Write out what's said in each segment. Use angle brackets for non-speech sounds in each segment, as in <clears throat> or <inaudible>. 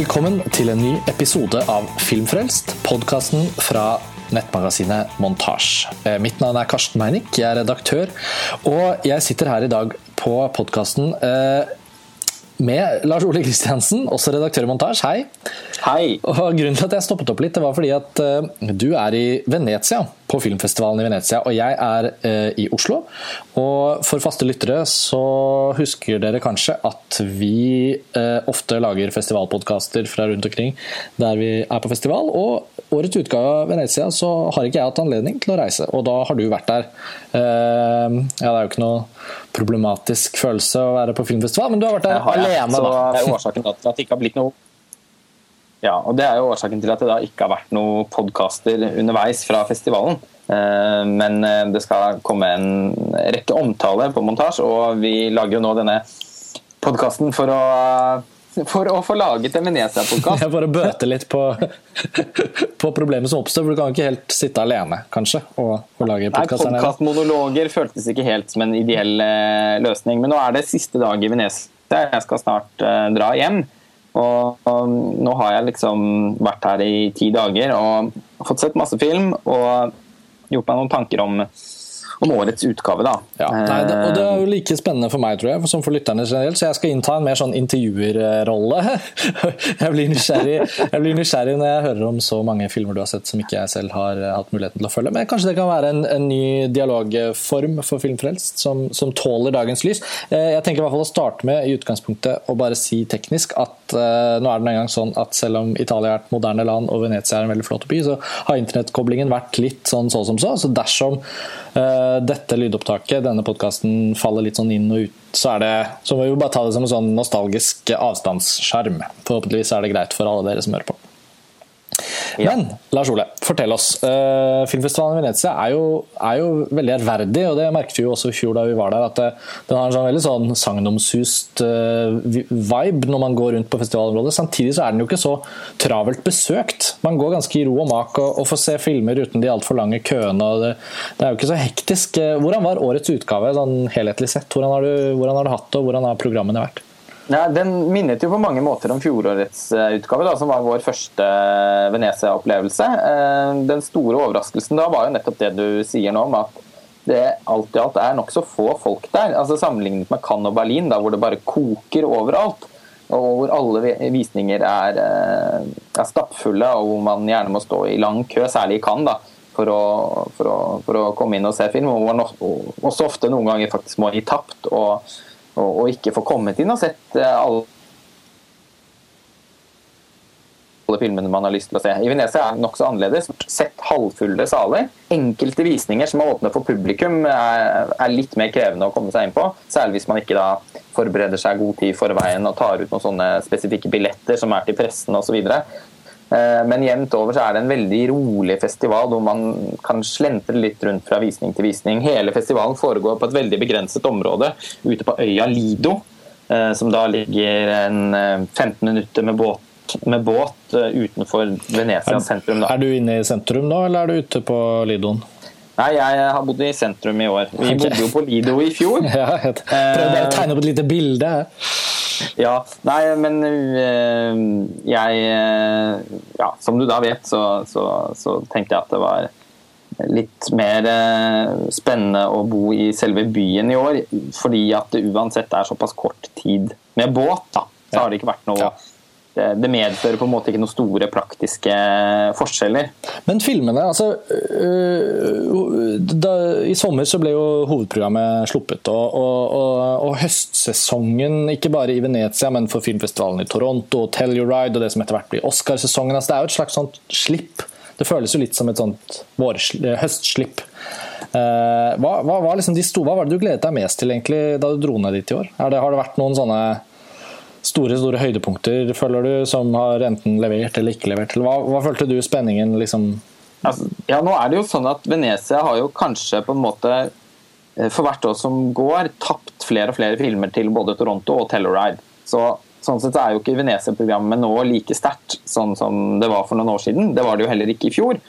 Velkommen til en ny episode av Filmfrelst, podkasten fra nettmagasinet Montasj. Eh, Mitt navn er Karsten Meinick, jeg er redaktør, og jeg sitter her i dag på podkasten med Lars Ole Kristiansen, også redaktør i Montasj. Hei. Hei. Og Grunnen til at jeg stoppet opp litt, det var fordi at eh, du er i Venezia, på filmfestivalen i Venezia, og jeg er eh, i Oslo. Og for faste lyttere så husker dere kanskje at vi eh, ofte lager festivalpodkaster fra rundt omkring der vi er på festival. Og årets utgave av Venezia så har ikke jeg hatt anledning til å reise, og da har du vært der. Uh, ja, det er jo ikke noe problematisk følelse å være på filmfestival, men du har vært der har alene, da. det er <laughs> årsaken til at det ikke har blitt noe Ja, og det er jo årsaken til at det da ikke har vært noen podkaster underveis fra festivalen. Uh, Men eh, det skal komme en rekke omtaler på montasje, og vi lager jo nå denne podkasten for å for å få laget en Venezia-podkast. <laughs> For bare bøte litt på, på problemet som oppstår, for du kan ikke helt sitte alene, kanskje, og, og lage podkast her nede. Podkastmonologer føltes ikke helt som en ideell eh, løsning. Men nå er det siste dag i Venezia. Jeg skal snart eh, dra hjem. Og, og nå har jeg liksom vært her i ti dager og fått sett masse film og gjort meg noen tanker om, om årets utgave, da. Ja, nei, det, og det er jo like spennende for meg, tror jeg, som for lytterne generelt, så jeg skal innta en mer sånn intervjuerrolle. <laughs> Jeg blir, nysgjerrig, jeg blir nysgjerrig når jeg hører om så mange filmer du har sett som ikke jeg selv har eh, hatt muligheten til å følge. Men kanskje det kan være en, en ny dialogform for Filmfrelst som, som tåler dagens lys. Eh, Jeg tenker i hvert fall å starte med i utgangspunktet å bare si teknisk at eh, nå er det en gang sånn at selv om Italia er et moderne land og Venezia er en veldig flott by, så har internettkoblingen vært litt sånn så som så. Så dersom dette lydopptaket, denne podkasten, faller litt sånn inn og ut, så, er det, så må vi jo bare ta det som en sånn nostalgisk avstandsskjerm. Forhåpentligvis er det greit for alle dere som hører på. Ja. Men Lars Ole, fortell oss. Uh, filmfestivalen i Venezia er jo, er jo veldig ærverdig, og det merket vi jo også i fjor da vi var der. At det, den har en sånn veldig sånn sagnomsust uh, vibe når man går rundt på festivalområdet. Samtidig så er den jo ikke så travelt besøkt. Man går ganske i ro og mak og, og får se filmer uten de altfor lange køene. det, det er jo ikke så hektisk. Hvordan var årets utgave sånn helhetlig sett? Hvordan har, du, hvordan har du hatt det, og hvordan har programmene vært? Ja, den minnet jo på mange måter om fjorårets eh, utgave, da, som var vår første Venezia-opplevelse. Eh, Den store overraskelsen da var jo nettopp det du sier nå, om at det alt i alt er nokså få folk der. altså Sammenlignet med Cannes og Berlin, da, hvor det bare koker overalt. Og hvor alle visninger er, eh, er stappfulle, og hvor man gjerne må stå i lang kø, særlig i Cannes, da, for å, for, å, for å komme inn og se film. Hvor man også ofte noen ganger faktisk må gi tapt og, og, ikke få kommet inn og sett eh, alle filmene man har lyst til å se. I Venezia er det nokså annerledes. Sett halvfulle saler. Enkelte visninger som er åpne for publikum, er, er litt mer krevende å komme seg inn på. Særlig hvis man ikke da forbereder seg god tid i forveien og tar ut noen sånne spesifikke billetter som er til pressen osv. Eh, Men jevnt over så er det en veldig rolig festival hvor man kan slentre litt rundt fra visning til visning. Hele festivalen foregår på et veldig begrenset område ute på øya Lido, eh, som da ligger en eh, 15 minutter med båt, med båt eh, utenfor Venezia sentrum. Da. Er du inne i sentrum nå, eller er du ute på Lidoen? Nei, jeg har bodd i sentrum i år. Vi okay. bodde jo på Lido i fjor. <laughs> Ja, jeg bare å tegne opp et lite bilde. Ja, nei, men øh, jeg øh, Ja, som du da vet, så, så, så tenkte jeg at det var litt mer spennende å bo i selve byen i år. Fordi at det uansett er såpass kort tid med båt, da. Så har det ikke vært noe Ja. Det, medfører på en måte ikke noen store praktiske forskjeller. Men filmene, altså øh, da, I sommer så ble jo hovedprogrammet sluppet. Og, og, og, og høstsesongen, ikke bare i Venezia, men for filmfestivalen i Toronto, Telluride og det som etter hvert blir Oscarsesongen. Altså, det er jo et slags sånt slipp. Det føles jo litt som et sånt vårsl- høstslipp. Hva, hva, hva, var liksom de sto, hva var det du gledet deg mest til egentlig da du dro ned dit i år? Det, har det vært noen sånne store store høydepunkter føler du, som har enten levert eller ikke levert? Hva, hva følte du spenningen liksom Altså, ja, nå er det jo sånn at Venezia har jo kanskje på en måte eh, for hvert år som går, tapt flere og flere filmer til både Toronto og Telluride. Så sånn sett er jo ikke Venezia-programmet nå like sterkt sånn som det var for noen år siden. Det var det jo heller ikke i fjor.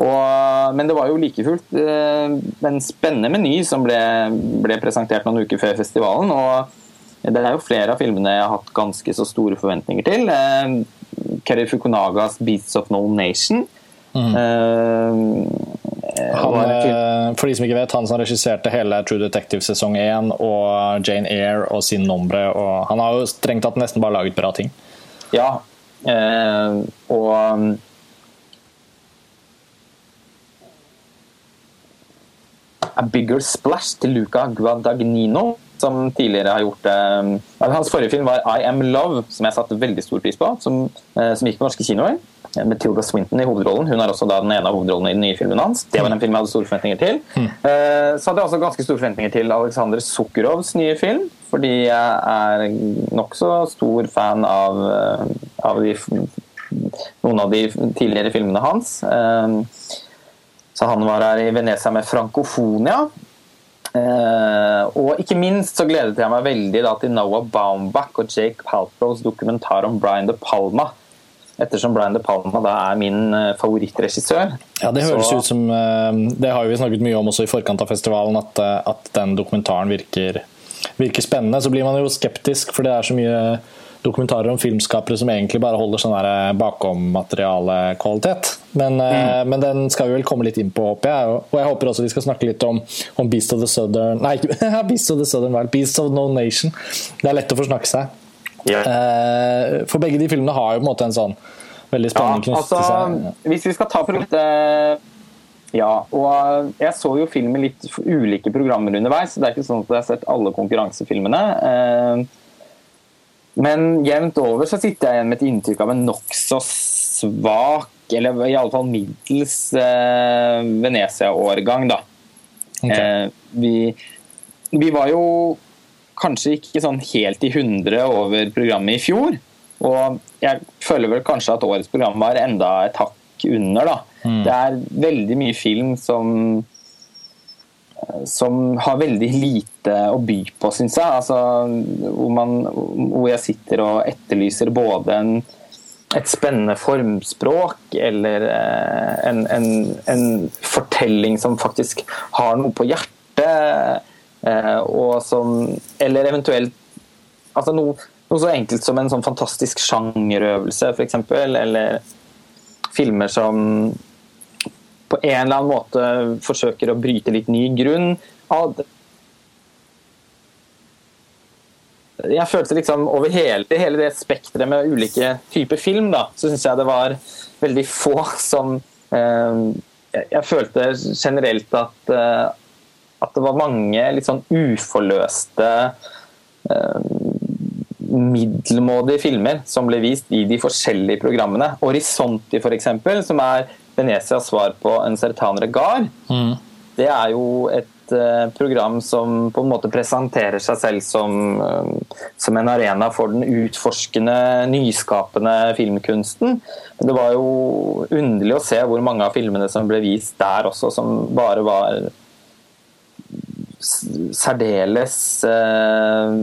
Og, men det var jo like fullt eh, en spennende meny som ble, ble presentert noen uker før festivalen. og det er jo flere av filmene jeg har hatt ganske så store forventninger til. Eh, Kerry Fukunagas 'Beats of No Nation'. Mm. Uh, han, for de som ikke vet, han som regisserte hele True Detective sesong 1 og Jane Eyre og Sin Nombre. Og han har jo strengt tatt nesten bare laget bra ting. Ja, uh, og A Bigger Splash til Luca Guadagnino, som tidligere har gjort uh, Hans forrige film var I Am Love, som jeg satte veldig stor pris på, som, uh, som gikk på norske kinoer. Med Tilda Swinton i hovedrollen. Hun er også da den ene av hovedrollene i den nye filmen hans. Det var den filmen jeg hadde store forventninger til. Mm. Uh, så hadde jeg også ganske store forventninger til Aleksandr Sukhurovs nye film, fordi jeg er nokså stor fan av, av de, noen av de tidligere filmene hans. Så han var her i Venezia med Frankofonia. Uh, og ikke minst så gledet jeg meg veldig da, til Noah Baumbach og Jake Paltrows dokumentar om Brian De Palma. Ettersom Brian De Palma da er min uh, favorittregissør. Ja, Det høres så... ut som uh, Det har vi snakket mye om også i forkant av festivalen, at, at den dokumentaren virker, virker spennende. Så blir man jo skeptisk, for det er så mye dokumentarer om filmskapere som egentlig bare holder sånn eh, bakom-materiale-kvalitet. Men, eh, mm. men, den skal vi vel komme litt inn på, håper jeg. Og jeg håper også vi skal snakke litt om, om Beast of the Southern Nei, <laughs> Beast of the Southern Wild. Beast of No Nation. Det er lett å forsnakke seg. Yeah. For begge de filmene har jo på en måte en sånn veldig spennende knytt altså, til seg. Hvis vi skal ta for litt ja, og jeg så jo filmen litt ulike programmer underveis. så Det er ikke sånn at jeg har sett alle konkurransefilmene. Men jevnt over så sitter jeg igjen med et inntrykk av en nokså svak, eller i alle fall middels eh, Venezia-årgang, da. Okay. Eh, vi, vi, var jo kanskje ikke sånn helt i hundre over programmet i fjor. Og jeg føler vel kanskje at årets program var enda et hakk under, da. Mm. Det er veldig mye film som som har veldig lite å by på, syns jeg. Altså, hvor, man, hvor, jeg sitter og etterlyser både en, et spennende formspråk eller eh, en, en, en, fortelling som faktisk har noe på hjertet, eh, og som Eller eventuelt altså noe, noe, så enkelt som en sånn fantastisk sjangerøvelse, f.eks. Eller filmer som på en eller annen måte forsøker å bryte litt ny grunn. Jeg følte liksom over hele, hele det spekteret med ulike typer film, da, så syns jeg det var veldig få som eh, Jeg følte generelt at, eh, at det var mange litt sånn uforløste eh, middelmådige filmer som ble vist i de forskjellige programmene. Horisonti, f.eks., som er Venezia svar på en sertanere gard. Mm. Det er jo et uh, program som på en måte presenterer seg selv som, uh, som en arena for den utforskende, nyskapende filmkunsten. Det var jo underlig å se hvor mange av filmene som ble vist der også, som bare var særdeles uh,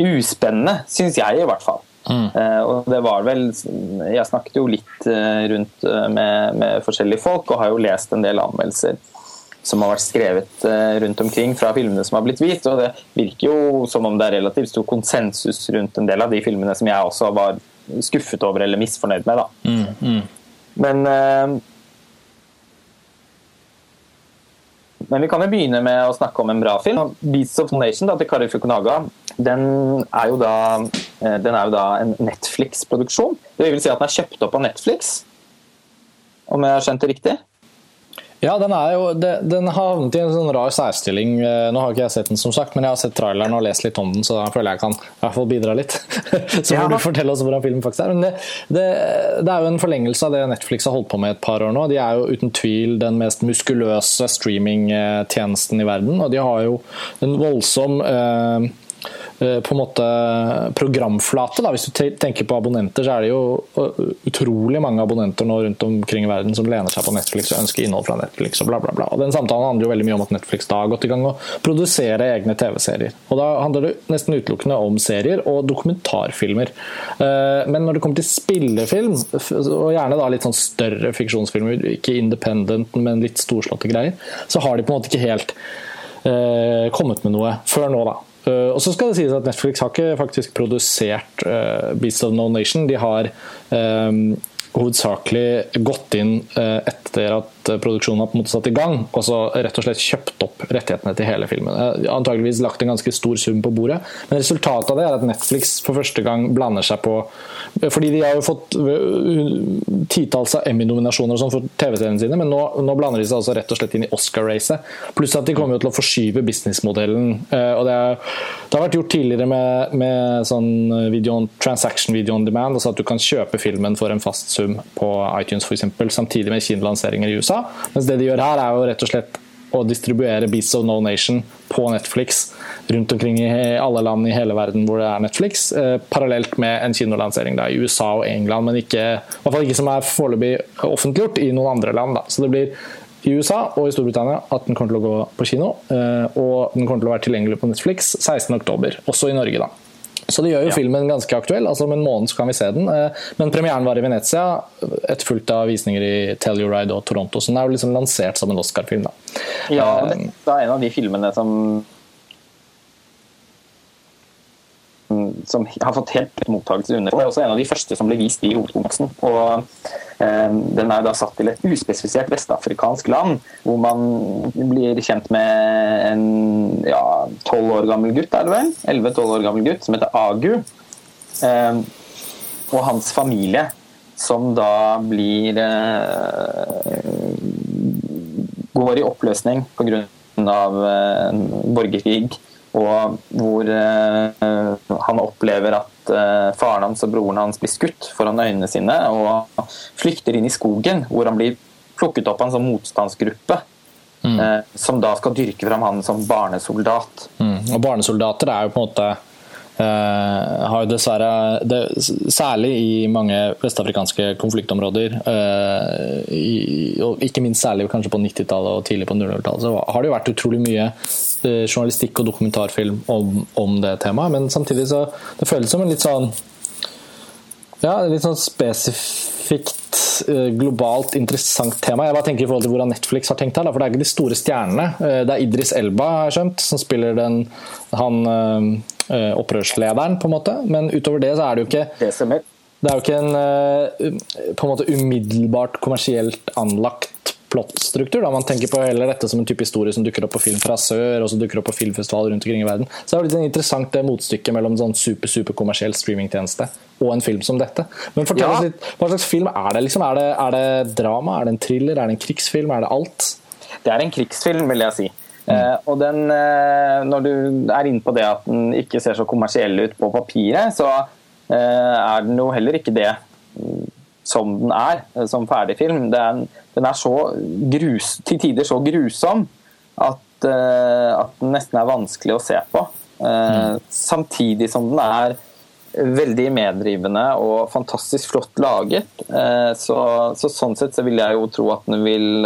uspennende, syns jeg i hvert fall. Mm. Uh, og det var vel Jeg snakket jo litt uh, rundt uh, med, med, forskjellige folk, og har jo lest en del anmeldelser som har vært skrevet rundt omkring fra filmene som har blitt vist. Og det virker jo som om det er relativt stor konsensus rundt en del av de filmene som jeg også var skuffet over eller misfornøyd med. Da. Mm, mm. Men Men vi kan jo begynne med å snakke om en bra film. 'Beats of Nation' da, til Kari Fukunaga. Den er jo da, eh, den er jo da en Netflix-produksjon. Det vil si at den er kjøpt opp av Netflix, om jeg har skjønt det riktig? Ja, den, er jo, den har havnet i en sånn rar særstilling. Eh, nå har ikke jeg sett den, som sagt, men jeg har sett traileren og lest litt om den, så da føler jeg jeg kan i hvert fall bidra litt. <laughs> så får du fortelle oss hvordan filmen faktisk er. Men det, det, det, er jo en forlengelse av det Netflix har holdt på med et par år nå. De er jo uten tvil den mest muskuløse streamingtjenesten i verden, og de har jo en voldsom Eh, på en måte programflate. Da. Hvis du tenker på abonnenter, så er det jo eh, utrolig mange abonnenter nå rundt omkring i verden som lener seg på Netflix og ønsker innhold fra Netflix og bla, bla, bla. Og Den samtalen handler jo veldig mye om at Netflix da har gått i gang å produsere egne TV-serier. Og Da handler det nesten utelukkende om serier og dokumentarfilmer. Eh, men når det kommer til spillefilm, og gjerne da litt sånn større fiksjonsfilmer, ikke independent, men litt storslåtte greier, så har de på en måte ikke helt kommet med noe før nå, da. Uh, og så skal det sies at Netflix har ikke faktisk produsert uh, Beast of No Nation. De har um, hovedsakelig gått inn etter at produksjonen har på en måte satt i gang, og så rett og slett kjøpt opp rettighetene til hele filmen. Antageligvis lagt en ganske stor sum på bordet, men resultatet av det er at Netflix for første gang blander seg på Fordi de har jo fått titalls av Emmy-nominasjoner sånn for TV-seriene sine, men nå, nå, blander de seg altså rett og slett inn i Oscar-racet. Pluss at de kommer jo til å forskyve businessmodellen. og det, er, det, har vært gjort tidligere med, med sånn video on, transaction video on demand, altså at du kan kjøpe filmen for en fast sum på iTunes f.eks., samtidig med kinolanseringer i USA. Mens det de gjør her, er jo rett og slett å distribuere Beasts of No Nation på Netflix rundt omkring i alle land i hele verden hvor det er Netflix, eh, parallelt med en kinolansering da, i USA og England, men ikke, i hvert fall ikke som er foreløpig offentliggjort i noen andre land. Da. Så det blir i USA og i Storbritannia at den kommer til å gå på kino, eh, og den kommer til å være tilgjengelig på Netflix 16.10, også i Norge. da. Så det gjør jo ja. filmen ganske aktuell. altså Om en måned så kan vi se den. Eh, men premieren var i Venezia, etterfulgt av visninger i Telluride og Toronto. Så den er jo liksom lansert som en Oscar-film. da. Ja, eh, er en av de filmene som som har fått helt mottakelse under. Det er også en av de første som ble vist i hovedkonkurransen. Eh, den er da satt til et uspesifisert vestafrikansk land, hvor man blir kjent med en ja, 12 år gammel gutt, er det vel? 11-12 år gammel gutt som heter Agu. Eh, og hans familie, som da blir eh, går i oppløsning pga. Eh, borgerkrig og hvor eh, han opplever at eh, faren hans og broren hans blir skutt foran øynene sine, og flykter inn i skogen, hvor han blir plukket opp av en sånn motstandsgruppe. Mm. Eh, som da skal dyrke fram han som barnesoldat. Mm. Og barnesoldater er jo på en måte har jo dessverre, det, Særlig i mange vestafrikanske konfliktområder, uh, i, og ikke minst særlig kanskje på 90-tallet og tidlig på 00-tallet, så har det jo vært utrolig mye uh, journalistikk og dokumentarfilm om, om, det temaet. Men samtidig så det føles som en litt sånn ja, litt sånn spesifikt globalt interessant tema. Jeg bare tenker i forhold til hvordan Netflix har tenkt her, for Det er ikke de store stjernene. Det er Idris Elba, har jeg skjønt, som spiller den han Eh, opprørslederen, på en måte. Men utover det så er det jo ikke det, det er jo ikke en eh, på en måte umiddelbart kommersielt anlagt plottstruktur. Da. Man tenker på heller dette som en type historie som dukker opp på film fra sør, og som dukker opp på filmfestivaler rundt omkring i verden. Så det er jo litt interessant det motstykket mellom en sånn super, super kommersiell streamingtjeneste og en film som dette. Men fortell ja. oss litt, Hva slags film er det? Liksom? Er det? Er det drama? Er det en thriller? Er det en krigsfilm? Er det alt? Det er en krigsfilm, vil jeg si. Uh, og den, uh, Når du er inne på det at den ikke ser så kommersiell ut på papiret, så uh, er den jo heller ikke det som den er som ferdigfilm. Den, den er så grus, til tider så grusom at, at, den nesten er vanskelig å se på. Mm. Samtidig som den er veldig meddrivende og fantastisk flott laget. Så, så, sånn sett så vil jeg jo tro at den vil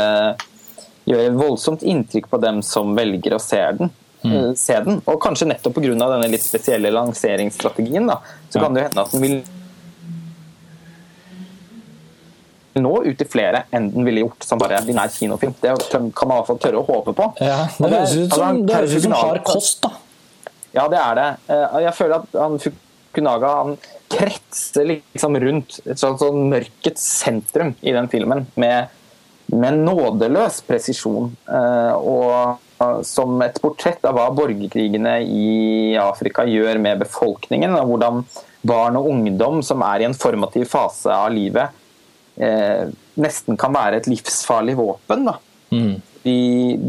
gjør voldsomt inntrykk på dem som velger å se den. Mm. Eh, se den. Og kanskje nettopp pga. denne litt spesielle lanseringsstrategien, da, så ja. kan det jo hende at den vil nå ut til flere enn den ville gjort som bare ordinær kinofilm. Det kan man i hvert fall tørre å håpe på. Ja, det høres ut som, altså, det høres ut som hard kost, da. Ja, det er det. Eh, jeg føler at han Fukunaga han kretser liksom rundt et sånt, sånn mørkets sentrum i den filmen. med med nådeløs presisjon. Eh, og som et portrett av hva borgerkrigene i Afrika gjør med befolkningen. og Hvordan barn og ungdom som er i en formativ fase av livet, eh, nesten kan være et livsfarlig våpen. Mm. De,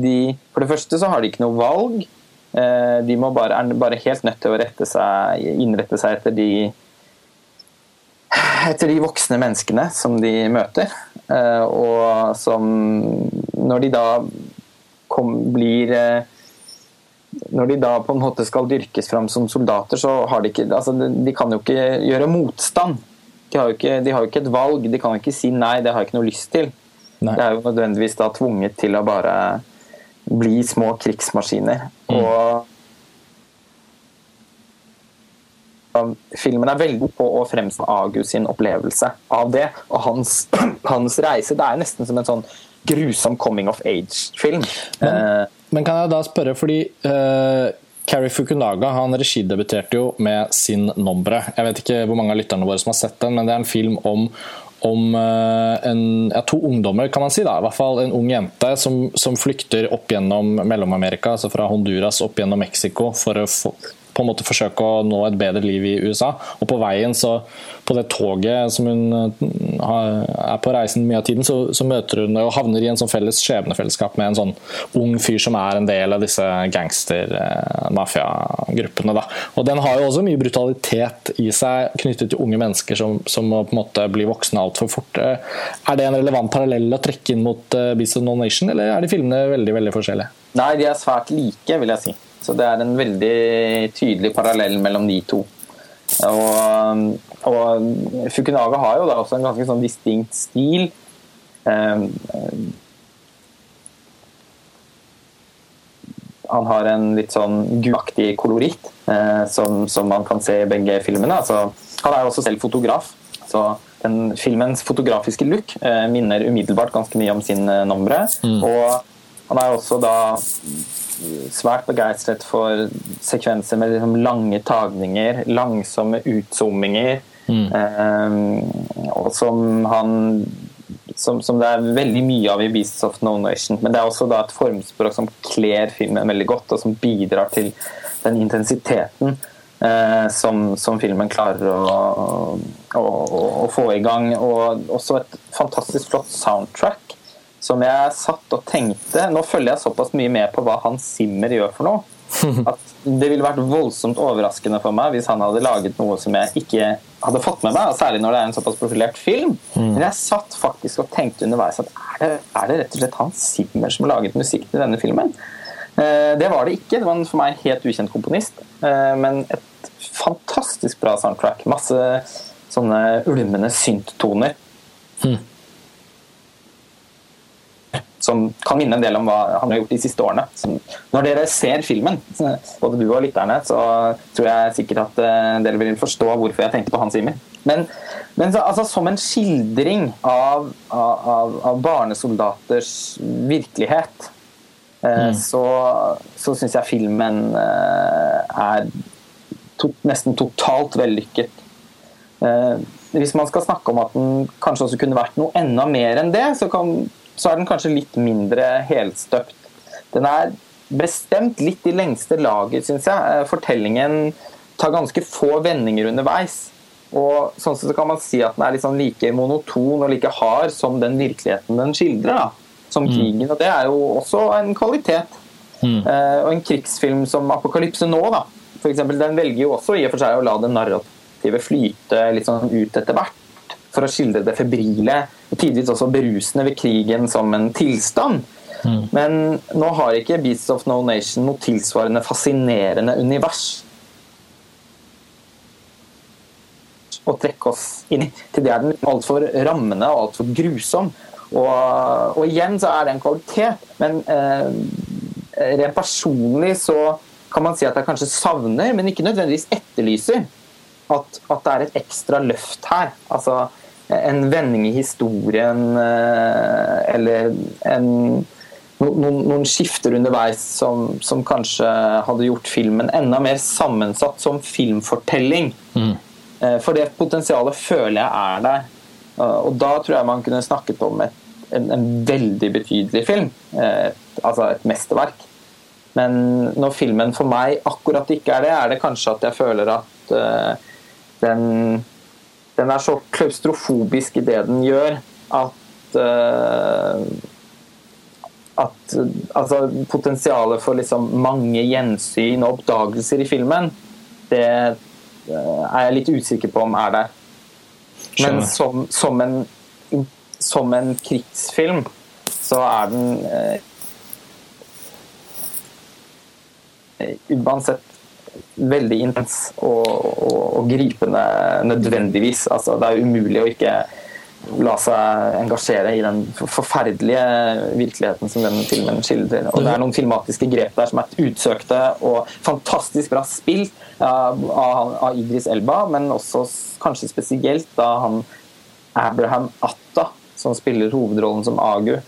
de, for det første så har de ikke noe valg. Eh, de må bare, er bare helt nødt til å seg, innrette seg etter de etter de voksne menneskene som de møter. Eh, og som Når de da kom, blir eh, Når de da på en måte skal dyrkes fram som soldater, så har de ikke altså De kan jo ikke gjøre motstand. De har jo ikke, de har jo ikke et valg. De kan jo ikke si nei, det har jeg ikke noe lyst til. Nei. Det er jo nødvendigvis da tvunget til å bare bli små krigsmaskiner. Mm. Og filmen er veldig god på å fremstå Agus sin opplevelse av det, og hans, <clears throat> hans, reise. Det er nesten som en sånn grusom coming of age-film. Men, uh, men, kan jeg da spørre, fordi uh, Carrie Fukunaga han regidebuterte jo med sin 'Nombre'. Jeg vet ikke hvor mange av lytterne våre som har sett den, men det er en film om om en, ja, to ungdommer, kan man si. da, i hvert fall En ung jente som, som flykter opp gjennom Mellom-Amerika, altså fra Honduras opp gjennom Mexico for å på en måte forsøke å nå et bedre liv i USA. Og på veien, så på det toget som hun eh, er på reisen mye av tiden, så, så møter hun og havner i en sånn felles skjebnefellesskap med en sånn ung fyr som er en del av disse gangster-mafiagruppene. da og den har jo også mye brutalitet i seg knyttet til unge mennesker som, som må på en måte bli voksne altfor fort. Eh, er det en relevant parallell å trekke inn mot Beast of No Nation, eller er de filmene veldig, veldig forskjellige? Nei, de er svært like, vil jeg si. Så det er en veldig tydelig parallell mellom de to. Og, og Fukunaga har jo da også en ganske sånn distinkt stil. Um, han har en litt sånn guaktig koloritt eh, som, som, man kan se i begge filmene. Altså, han er også selv fotograf. Så den filmens fotografiske look eh, minner umiddelbart ganske mye om sin eh, nombre. Mm. Og han er også da svært begeistret for sekvenser med liksom lange tagninger, langsomme utzoominger. Mm. Um, og som han som, som, det er veldig mye av i 'Beasts of No Nation'. Men det er også da et formspråk som kler filmen veldig godt, og som bidrar til den intensiteten eh, som, som, filmen klarer å, å, å, å, få i gang. Og også et fantastisk flott soundtrack som jeg satt og tenkte Nå følger jeg såpass mye med på hva Hans Zimmer gjør for noe. <laughs> At det ville vært voldsomt overraskende for meg hvis han hadde laget noe som jeg ikke hadde fått med meg, særlig når det er en såpass profilert film. Mm. Men jeg satt faktisk og tenkte underveis at er det, er det rett og slett Hans Zimmer som har laget musikk til denne filmen? Eh, det var det ikke. Det var en for meg helt ukjent komponist. Eh, men et fantastisk bra soundtrack. Masse sånne ulmende synttoner. Mm som kan minne en del om hva han har gjort de siste årene. Så når dere ser filmen, både du og lytterne, så tror jeg sikkert at eh, dere vil forstå hvorfor jeg tenkte på Hans Zimmer. Men, men så, altså, som en skildring av, av, av barnesoldaters virkelighet, eh, mm. så, så syns jeg filmen eh, er to, nesten totalt vellykket. Hvis man skal snakke om at den kanskje også kunne vært noe enda mer enn det, så kan så er den kanskje litt mindre helstøpt. Den er bestemt litt i lengste laget, syns jeg. Eh, fortellingen tar ganske få vendinger underveis. Og sånn sett så kan man si at den er liksom like monoton og like hard som den virkeligheten den skildrer. da, Som mm. krigen. Og det er jo også en kvalitet. Mm. Eh, og en krigsfilm som 'Apokalypse nå', da, for eksempel, den velger jo også i og for seg å la det narrative flyte litt sånn ut etter hvert for å skildre det febrile og tidvis også berusende ved krigen som en tilstand. Mm. Men nå har ikke Beasts of No Nation noe tilsvarende fascinerende univers å trekke oss inn i. Til det er den altfor rammende og altfor grusom. Og, og, igjen så er det en kvalitet, men eh, rent personlig så kan man si at jeg kanskje savner, men ikke nødvendigvis etterlyser, at, at det er et ekstra løft her. Altså en vending i historien eh, eller en, noen, noen, skifter underveis som, som, kanskje hadde gjort filmen enda mer sammensatt som filmfortelling. Mm. Eh, for det potensialet føler jeg er der. Eh, og da tror jeg man kunne snakket om et, en, en, veldig betydelig film. Et, altså et mesterverk. Men når filmen for meg akkurat ikke er det, er det kanskje at jeg føler at uh, den den er så klaustrofobisk i det den gjør, at uh, at altså, potensialet for liksom mange gjensyn og oppdagelser i filmen, det uh, er jeg litt usikker på om er der. Men som, som, en, som en krigsfilm så er den uh, uansett veldig intens og, og, og, gripende nødvendigvis. Altså, det er umulig å ikke la seg engasjere i den forferdelige virkeligheten som den filmen skildrer. Og det er noen filmatiske grep der som er utsøkte og fantastisk bra spilt av, av Idris Elba, men også kanskje spesielt da han Abraham Atta, som spiller hovedrollen som Agu,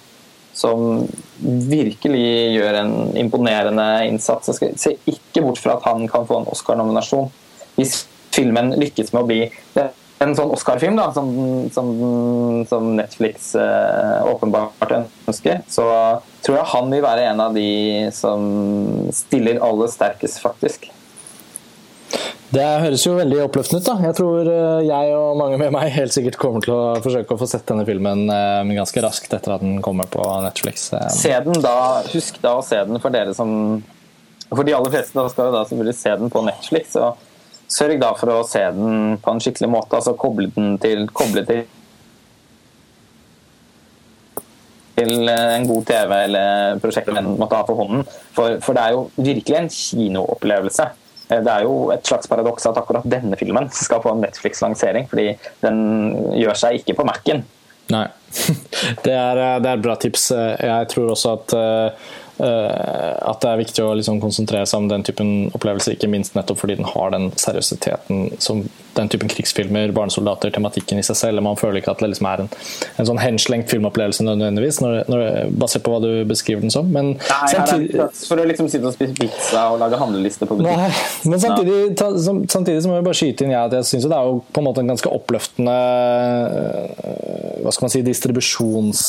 som virkelig gjør en imponerende innsats. Jeg ser ikke bort fra at han kan få en Oscar-nominasjon. Hvis filmen lykkes med å bli en sånn Oscar-film som, som, som Netflix eh, åpenbart ønsker, så tror jeg han vil være en av de som stiller aller sterkest, faktisk. Det høres jo veldig oppløftende ut. da. Jeg tror eh, jeg og mange med meg helt sikkert kommer til å forsøke å få sett denne filmen eh, ganske raskt etter at den kommer på Netflix. Eh. Se den da, Husk da å se den for dere som For de aller fleste da skal da selvfølgelig se den på Netflix. og Sørg da for å se den på en skikkelig måte. altså Koble den til, koble til til en god TV eller prosjekt den måtte ha for hånden. For, for det er jo virkelig en kinoopplevelse. Eh, det er jo et slags paradoks at akkurat denne filmen skal få en Netflix-lansering, fordi den gjør seg ikke på Mac-en. Nei. <laughs> Det er, eh, det er, et bra tips. Eh, jeg tror også at at det er viktig å liksom konsentrere seg om den typen opplevelser, ikke minst nettopp fordi den har den seriøsiteten som den typen krigsfilmer, barnesoldater, tematikken i seg selv. Man føler ikke at det liksom er en, en sånn henslengt filmopplevelse nødvendigvis, når, når, basert på hva du beskriver den som. Men Nei, samtidig, for å liksom sitte og spise pizza og lage handleliste på butikk. Nei, men samtidig, ta, samtidig så må vi bare skyte inn ja, at jeg syns det er jo på en måte en ganske oppløftende Hva skal man si distribusjons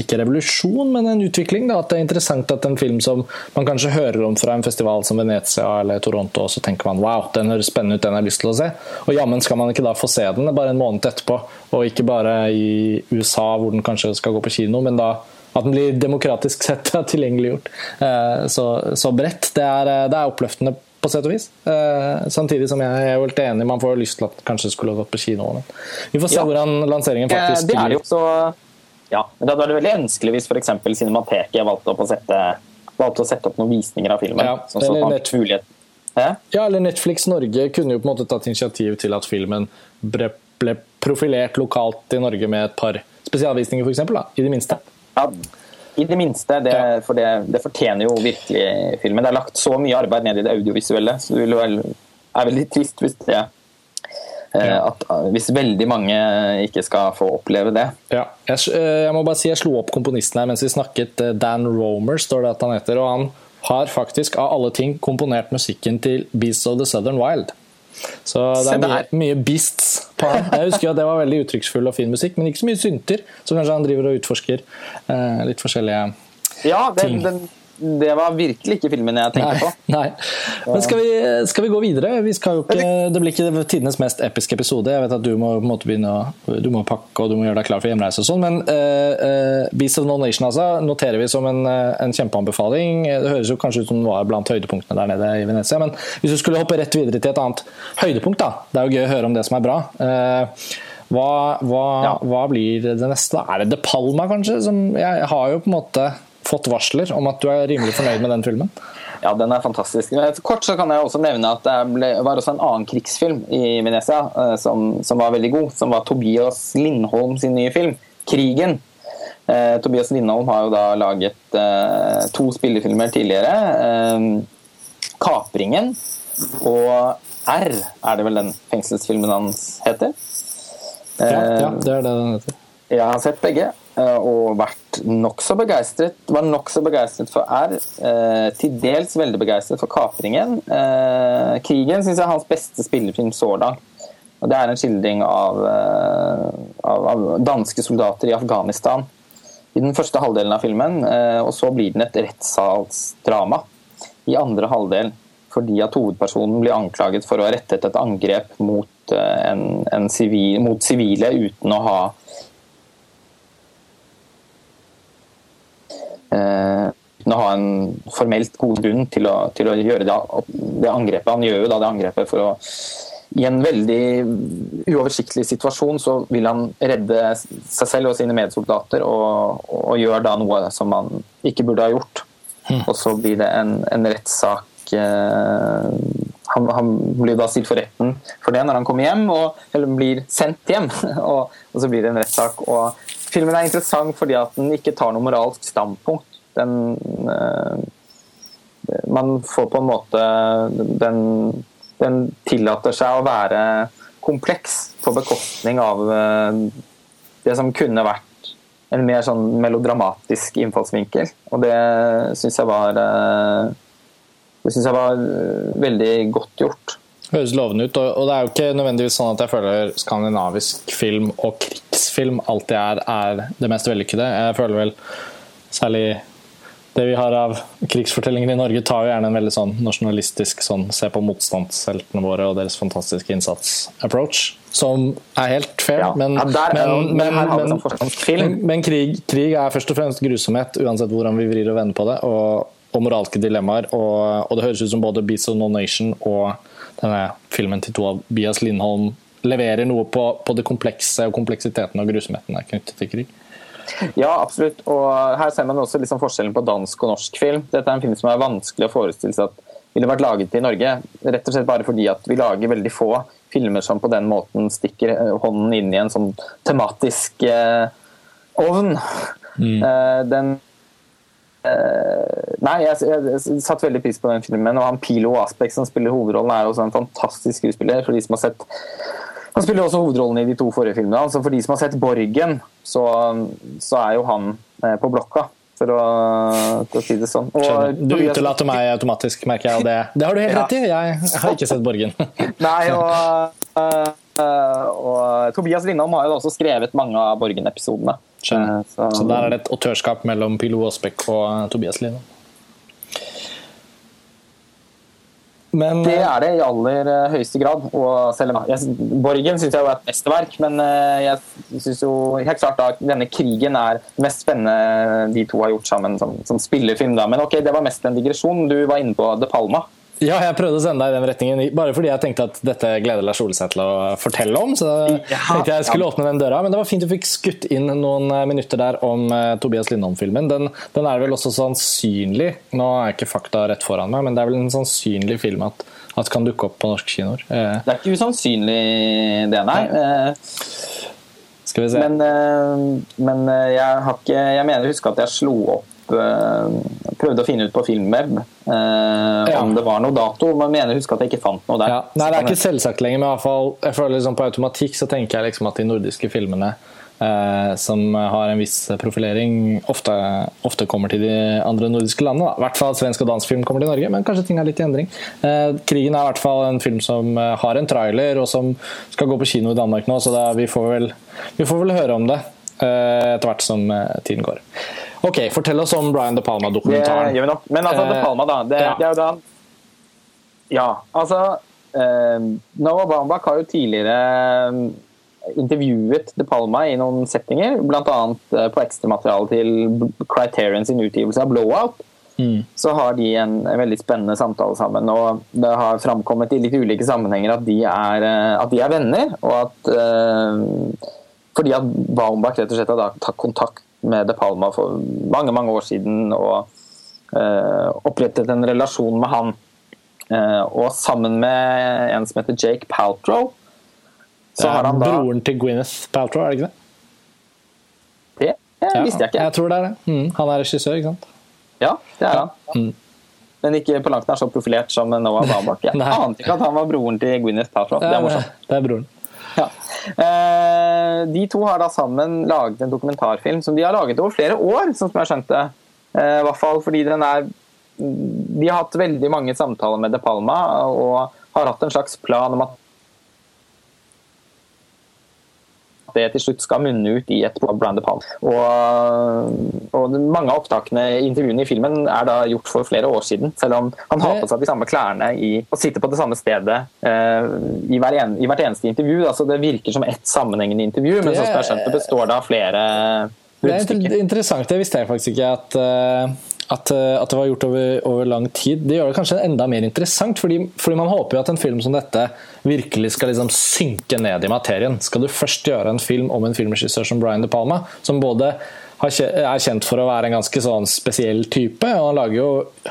ikke revolusjon, men en utvikling. Da. At det er interessant at en film som man kanskje hører om fra en festival som Venezia eller Toronto, og så tenker man wow, den høres spennende ut, den har jeg lyst til å se. Og jammen skal man ikke da få se den bare en måned etterpå, og ikke bare i USA hvor den kanskje skal gå på kino, men da at den blir demokratisk <laughs> sett tilgjengeliggjort eh, så, så bredt. Det er, eh, det er oppløftende på sett og vis. Uh, samtidig som jeg er helt enig, man får lyst til at kanskje skulle gått på kino. Men vi får se ja. hvordan lanseringen faktisk blir. Det er jo så ja, men Det hadde vært veldig ønskelig hvis f.eks. Cinemateket valgte å, sette, valgte å sette opp noen visninger av filmen. Ja, sånn eller, Net ja, eller Netflix Norge kunne jo på en måte tatt initiativ til at filmen ble, ble profilert lokalt i Norge med et par spesialvisninger, f.eks. I det minste. Ja, i det minste, det, for det, det, fortjener jo virkelig filmen. Det er lagt så mye arbeid ned i det audiovisuelle, så det er veldig trist hvis det Eh, at eh, Hvis veldig mange ikke skal få oppleve det. Ja. Jeg, eh, jeg, må bare si jeg slo opp komponisten her mens vi snakket. Dan Romer står det at han heter. og han har faktisk av alle ting komponert musikken til Beasts of the Southern Wild. Så det er mye, mye beasts på han. Jeg husker at det var veldig uttrykksfull og fin musikk, men ikke så mye synter. Så kanskje han driver og utforsker eh, litt forskjellige ja, det, ting. Den det var virkelig ikke filmen jeg tenkte nei, på. <laughs> Nei. Men skal vi, skal vi gå videre? Vi ikke, det blir ikke tidenes mest episke episode. Jeg vet at du må, måte, begynne å, du må pakke og du må gjøre deg klar for hjemreise og sånn, men uh, Beast of No Nation altså, noterer vi som en, en, kjempeanbefaling. Det høres jo kanskje ut som den var blant høydepunktene der nede i Venezia, men hvis du skulle hoppe rett videre til et annet høydepunkt, da. Det er jo gøy å høre om det som er bra. Uh, hva, hva, ja. hva, blir det neste? Er det De Palma, kanskje? Som jeg har jo på en måte fått varsler om at du er rimelig fornøyd med den filmen? Ja, den er fantastisk. Kort så kan jeg også nevne at det var også en annen krigsfilm i Venezia eh, som, som, var veldig god. Som var Tobias Lindholm sin nye film, 'Krigen'. Eh, Tobias Lindholm har jo da laget eh, to spillefilmer tidligere. Eh, 'Kapringen' og 'R' er det vel den fengselsfilmen hans heter. ja, ja, det er det den heter. Jeg har sett begge. Eh, og vært nokså begeistret. Var nokså begeistret for R. Eh, til dels veldig begeistret for 'Kapringen'. Eh, 'Krigen' syns jeg er hans beste spillefilm så langt. Og det er en skildring av, av, av, danske soldater i Afghanistan i den første halvdelen av filmen. Og så blir den et rettssalsdrama i andre halvdel. Fordi at hovedpersonen blir anklaget for å ha rettet et angrep mot, en, en sivil, mot sivile uten å ha uten å ha en formelt god grunn til å, til å gjøre det, det, angrepet. Han gjør jo da det angrepet for å I en veldig uoversiktlig situasjon så vil han redde seg selv og sine medsoldater, og, og gjør da noe som han ikke burde ha gjort. Mm. Og så blir det en, en rettssak eh, han, han, blir da stilt for retten for det når han kommer hjem, og, eller blir sendt hjem. <laughs> Og, og så blir det en rettssak. og filmen er interessant fordi at den ikke tar noe moralsk standpunkt. Den uh, Man får på en måte Den, den tillater seg å være kompleks på bekostning av uh, det som kunne vært en mer sånn melodramatisk innfallsvinkel. Og det syns jeg var eh, Det syns jeg var veldig godt gjort. Høres lovende ut. Og det er jo ikke nødvendigvis sånn at jeg føler skandinavisk film og krigsfilm alltid er, er det mest vellykkede. Jeg føler vel særlig det vi har av krigsfortellinger i Norge, tar jo gjerne en veldig sånn nasjonalistisk sånn se på motstandsheltene våre og deres fantastiske innsats-approach. Som er helt fair, Ja. men, Ja, men, men men, men krig, krig er først og fremst grusomhet, uansett hvordan vi vrir og vender på det. Og, og moralske dilemmaer. Og, og det høres ut som både Beats of No Nation og denne filmen til Tobias Lindholm leverer noe på, på det komplekse og kompleksiteten og grusomheten er knyttet til krig. Ja, absolutt. Og her ser man også liksom forskjellen på dansk og norsk film. Dette er en film som er vanskelig å forestille seg at ville vært laget i Norge. Rett og slett bare fordi at vi lager veldig få filmer som på den måten stikker eh, hånden inn i en sånn tematisk eh, ovn. Eh, den Nei, jeg, jeg, jeg satte veldig pris på den filmen. Og han Pilo Aspek som spiller hovedrollen, er også en fantastisk skuespiller. For de som har sett han spiller også hovedrollen i de to forrige filmene. altså For de som har sett 'Borgen', så, så er jo han eh, på blokka, for å, for å si det sånn. Og Du utelater meg automatisk, merker jeg. Det, det har du helt rett i. Jeg har ikke sett Borgen. <laughs> Nei, og, <laughs> eh, og Tobias Lindholm har jo også skrevet mange av Borgen-episodene. Eh, så- Så der er det et autørskap mellom Pilo Aasbekk og eh, Tobias Lindholm. Men Det er det i aller eh, høyeste grad. Og selv om jeg, Borgen syns jeg er et mesterverk, men eh, jeg syns jo helt klart at denne krigen er mest spennende de to har gjort sammen som, som spillefilm. Da. Men ok, det var mest en digresjon. Du var inne på De Palma. Ja, jeg prøvde å sende deg i den retningen, bare fordi jeg tenkte at dette gleder Lars Ole seg til å fortelle om. Så Ja, tenkte jeg skulle ja. åpne den døra, men det var fint du fikk skutt inn noen eh, minutter der om eh, Tobias Lindholm-filmen. Den, den er vel også sannsynlig, nå er ikke fakta rett foran meg, men det er vel en sannsynlig film at, at kan dukke opp på norske kinoer. Eh, Det er ikke usannsynlig, det, nei. Skal vi se. Men, men jeg har ikke Jeg mener å huske at jeg slo opp eh, Prøvde å finne ut på Filmweb eh, Ja. om det var noe dato, men mener å huske at jeg ikke fant noe der. Ja, nei, det er ikke selvsagt lenger, men i hvert fall, jeg føler liksom på automatikk så tenker jeg liksom at de nordiske filmene eh, som har en viss profilering, ofte, ofte kommer til de andre nordiske landene. Da. I hvert fall svensk og dansk film kommer til Norge, men kanskje ting er litt i endring. Eh, Krigen er i hvert fall en film som eh, har en trailer, og som skal gå på kino i Danmark nå, så da, vi, får vel, vi får vel høre om det etter hvert som tiden går. Ok, fortell oss om Brian De Palma-dokumentaren. gjør vi nok. Men altså, De Eh, Palma, da. Det, ja. det er jo da Ja, altså eh, Noah Baumbach har jo tidligere eh, intervjuet De Palma i noen settinger, bl.a. Eh, på ekstramaterialet til Criterion sin utgivelse av Blowout. Mm. Så har de en, veldig spennende samtale sammen. og Det har framkommet i litt ulike sammenhenger at de er, at de er venner. og at eh, Fordi at Baumbach rett og slett har tatt kontakt med De Palma for mange mange år siden og eh, opprettet en relasjon med han. Eh, og sammen med en som heter Jake Paltrow, så har han da broren til Gwyneth Paltrow, er det ikke det? Det jeg visste jeg ikke. Jeg tror det er det. Mm, han er regissør, ikke sant? Ja, det er han. Mm. Men ikke på langt nær så profilert som Noah Baumbach. Jeg <laughs> ante ikke at han var broren til Gwyneth Paltrow. Det er morsomt. det er broren. <laughs> Ja. Eh, de to har da sammen laget en dokumentarfilm som de har laget over flere år, sånn som jeg skjønte. Eh, I hvert fall fordi den er De har hatt veldig mange samtaler med De Palma og har hatt en slags plan om at det til slutt skal munne ut i et Brand De Og, og mange av opptakene i intervjuene i filmen er da gjort for flere år siden, selv om han har på seg de samme klærne i, og sitter på det samme stedet eh, i, hver en, i hvert eneste intervju. Altså, det virker som ett sammenhengende intervju, men som jeg har skjønt det, består det av flere Det er interessant, det visste jeg faktisk ikke at, eh, at, eh, at det var gjort over, over lang tid. Det gjør det kanskje enda mer interessant, fordi, fordi man håper jo at en film som dette virkelig skal liksom synke ned i materien. Skal du først gjøre en film om en filmregissør som Brian De Palma, som både er kjent for å være en ganske sånn spesiell type, og han lager jo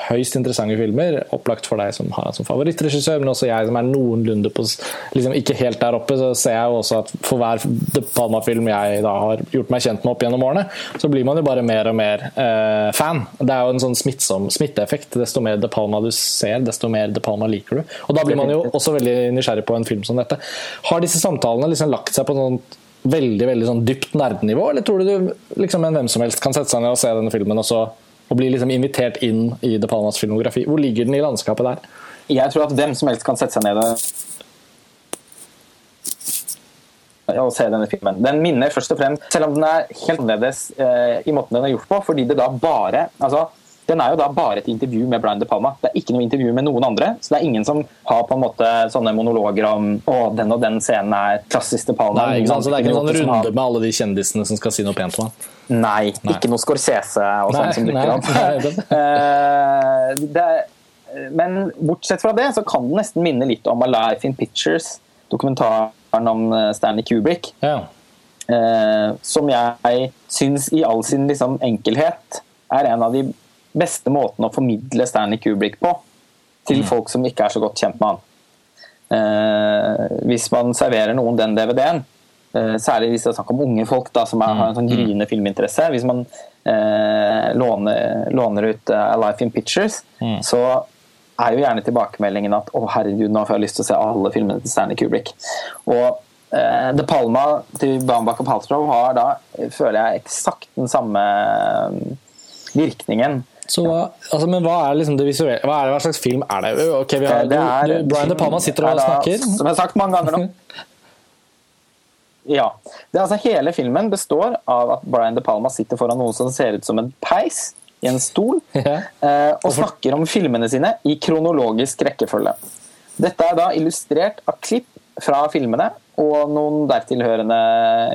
høyst interessante filmer, opplagt for deg som har han som favorittregissør, men også jeg som er noenlunde på liksom ikke helt der oppe, så ser jeg jo også at for hver De Palma-film jeg da har gjort meg kjent med opp gjennom årene, så blir man jo bare mer og mer eh, fan. Det er jo en sånn smittsom smitteeffekt. Desto mer De Palma du ser, desto mer De Palma liker du. Og da blir man jo også veldig nysgjerrig på en film som dette. Har disse samtalene liksom lagt seg på sånn veldig veldig sånn dypt nerdenivå, eller tror du du liksom en hvem som helst kan sette seg ned og se denne filmen og, så, og bli liksom invitert inn i De Palmas filmografi? Hvor ligger den i landskapet der? Jeg tror at hvem som helst kan sette seg ned og se denne filmen. Den minner først og fremst, selv om den er helt annerledes eh, i måten den er gjort på, fordi det da bare altså den er jo da bare et intervju med Brian De Palma. Det er ikke noe intervju med noen andre. Så det er ingen som har på en måte sånne monologer om å, den og den scenen er klassisk De Palma. Nei? Så det er ikke noen runde har... med alle de kjendisene som skal si noe pent om ham? Nei, nei, ikke noe Scorsese og sånn som dukker opp. <laughs> Eh, men bortsett fra det så kan den nesten minne litt om A Life in Pictures, dokumentaren om eh, Stanley Kubrick. Ja. Eh, som jeg syns i all sin liksom, enkelhet er en av de beste måten å formidle Stanley Kubrick på til mm. folk som ikke er så godt kjent med han. Eh, hvis man serverer noen den DVD-en, eh, særlig hvis det er snakk om unge folk da, som er, har en sånn mm. gryende filminteresse Hvis man eh, låner, låner, ut uh, A Life in Pictures, mm. så er jo gjerne tilbakemeldingen at å herregud, nå får jeg lyst til å se alle filmene til Stanley Kubrick. Og eh, De Palma til Bambak og Paltrow har da, føler jeg, eksakt den samme virkningen så altså, men hva er liksom det visuelle hva, det, hva slags film er det? Okay, vi har, det er, du, Brian De Palma sitter og snakker. Som jeg har sagt mange ganger nå. <laughs> Ja. Det altså Hele filmen består av at Brian De Palma sitter foran noe som ser ut som en peis i en stol, <laughs> ja. Eh, og snakker om filmene sine i kronologisk rekkefølge. Dette er da illustrert av klipp fra filmene og noen dertilhørende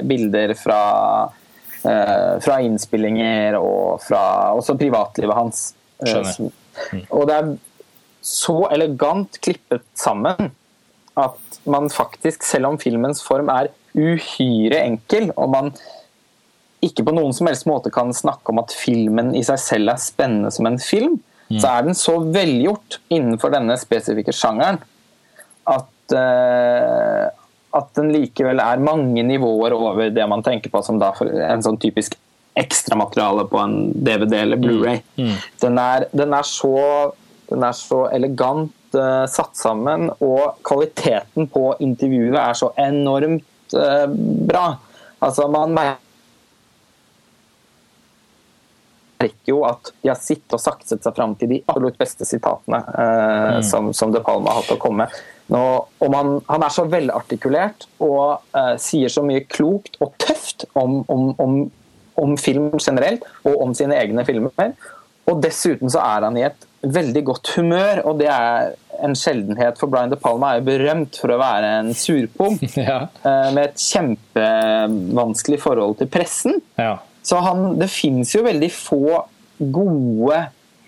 bilder fra Eh, fra innspillinger og fra også privatlivet hans. Eh, Skjønner. Mm. Og det er så elegant klippet sammen at man faktisk, selv om filmens form er uhyre enkel, og man ikke på noen som helst måte kan snakke om at filmen i seg selv er spennende som en film, mm. så er den så velgjort innenfor denne spesifikke sjangeren at, uh, at den likevel er mange nivåer over det man tenker på som da en sånn typisk ekstramateriale på en DVD eller mm. Blu-ray. Mm. Den, den, den, er så elegant uh, satt sammen, og kvaliteten på intervjuet er så enormt uh, bra. Altså, man merker jo at de har sittet og sakset seg fram til de absolutt beste sitatene uh, mm. som, som De Palma har hatt å komme med. Nå, og man, han er så velartikulert og uh, sier så mye klokt og tøft om, om, om, om, film generelt, og om sine egne filmer. Og dessuten så er han i et veldig godt humør, og det er en sjeldenhet. For Brian De Palma er jo berømt for å være en surpomp <laughs> ja. uh, med et kjempevanskelig forhold til pressen. Ja. Så han, det fins jo veldig få gode,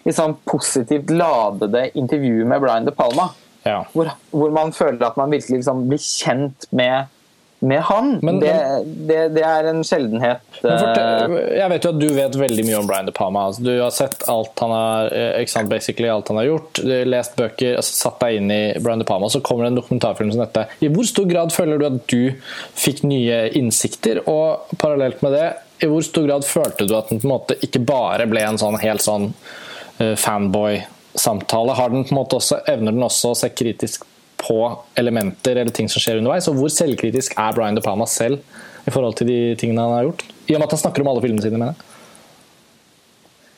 liksom positivt ladede intervjuer med Brian De Palma. Ja. Hvor, hvor, man føler at man virkelig liksom blir kjent med, med han. Men, det, det, det, er en sjeldenhet. Fortell, eh, jeg vet jo at du vet veldig mye om Brian De Palma. Altså, du har sett alt han har, eh, alt han har gjort. Du har lest bøker, altså, satt deg inn i Brian De Palma, så kommer det en dokumentarfilm som dette. I hvor stor grad føler du at du fikk nye innsikter? Og parallelt med det, i hvor stor grad følte du at den på en måte ikke bare ble en sånn helt sånn uh, fanboy samtale, har den på en måte også, evner den også å se kritisk på elementer eller ting som skjer underveis? Og hvor selvkritisk er Brian De Palma selv i forhold til de tingene han har gjort? I og med at han snakker om alle filmene sine, mener jeg.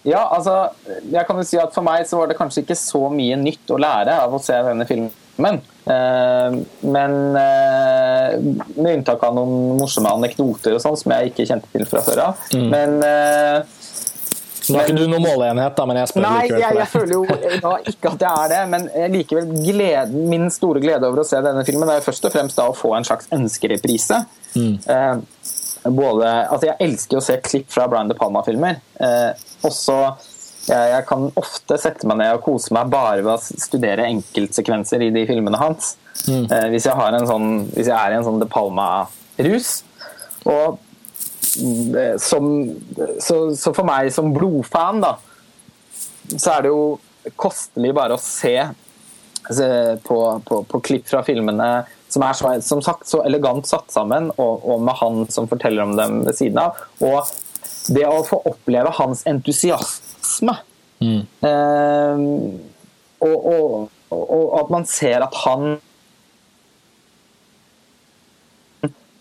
Ja, altså, jeg kan jo si at For meg så var det kanskje ikke så mye nytt å lære av å se denne filmen. Eh, men eh, med unntak av noen morsomme anekdoter og sånn som jeg ikke kjente til fra før av. Mm. Men eh, det er ikke du noen måleenhet, da, men jeg spør nei, likevel. Jeg, jeg føler jo da, ikke at jeg er det, men likevel gleden, min store glede over å se denne filmen er først og fremst da å få en slags ønskereprise. Mm. Eh, både, altså jeg elsker å se klipp fra Brian De Palma-filmer. Eh, også jeg, jeg, kan ofte sette meg ned og kose meg bare ved å studere enkeltsekvenser i de filmene hans. Mm. Eh, hvis, jeg sånn, hvis, jeg er i en sånn De Palma-rus. Og som, så, så, for meg som blodfan, da, så er det jo kostelig bare å se på, på, på klipp fra filmene som er så, som sagt, så elegant satt sammen, og, og, med han som forteller om dem ved siden av. Og det å få oppleve hans entusiasme mm. eh, og, og, og, at man ser at han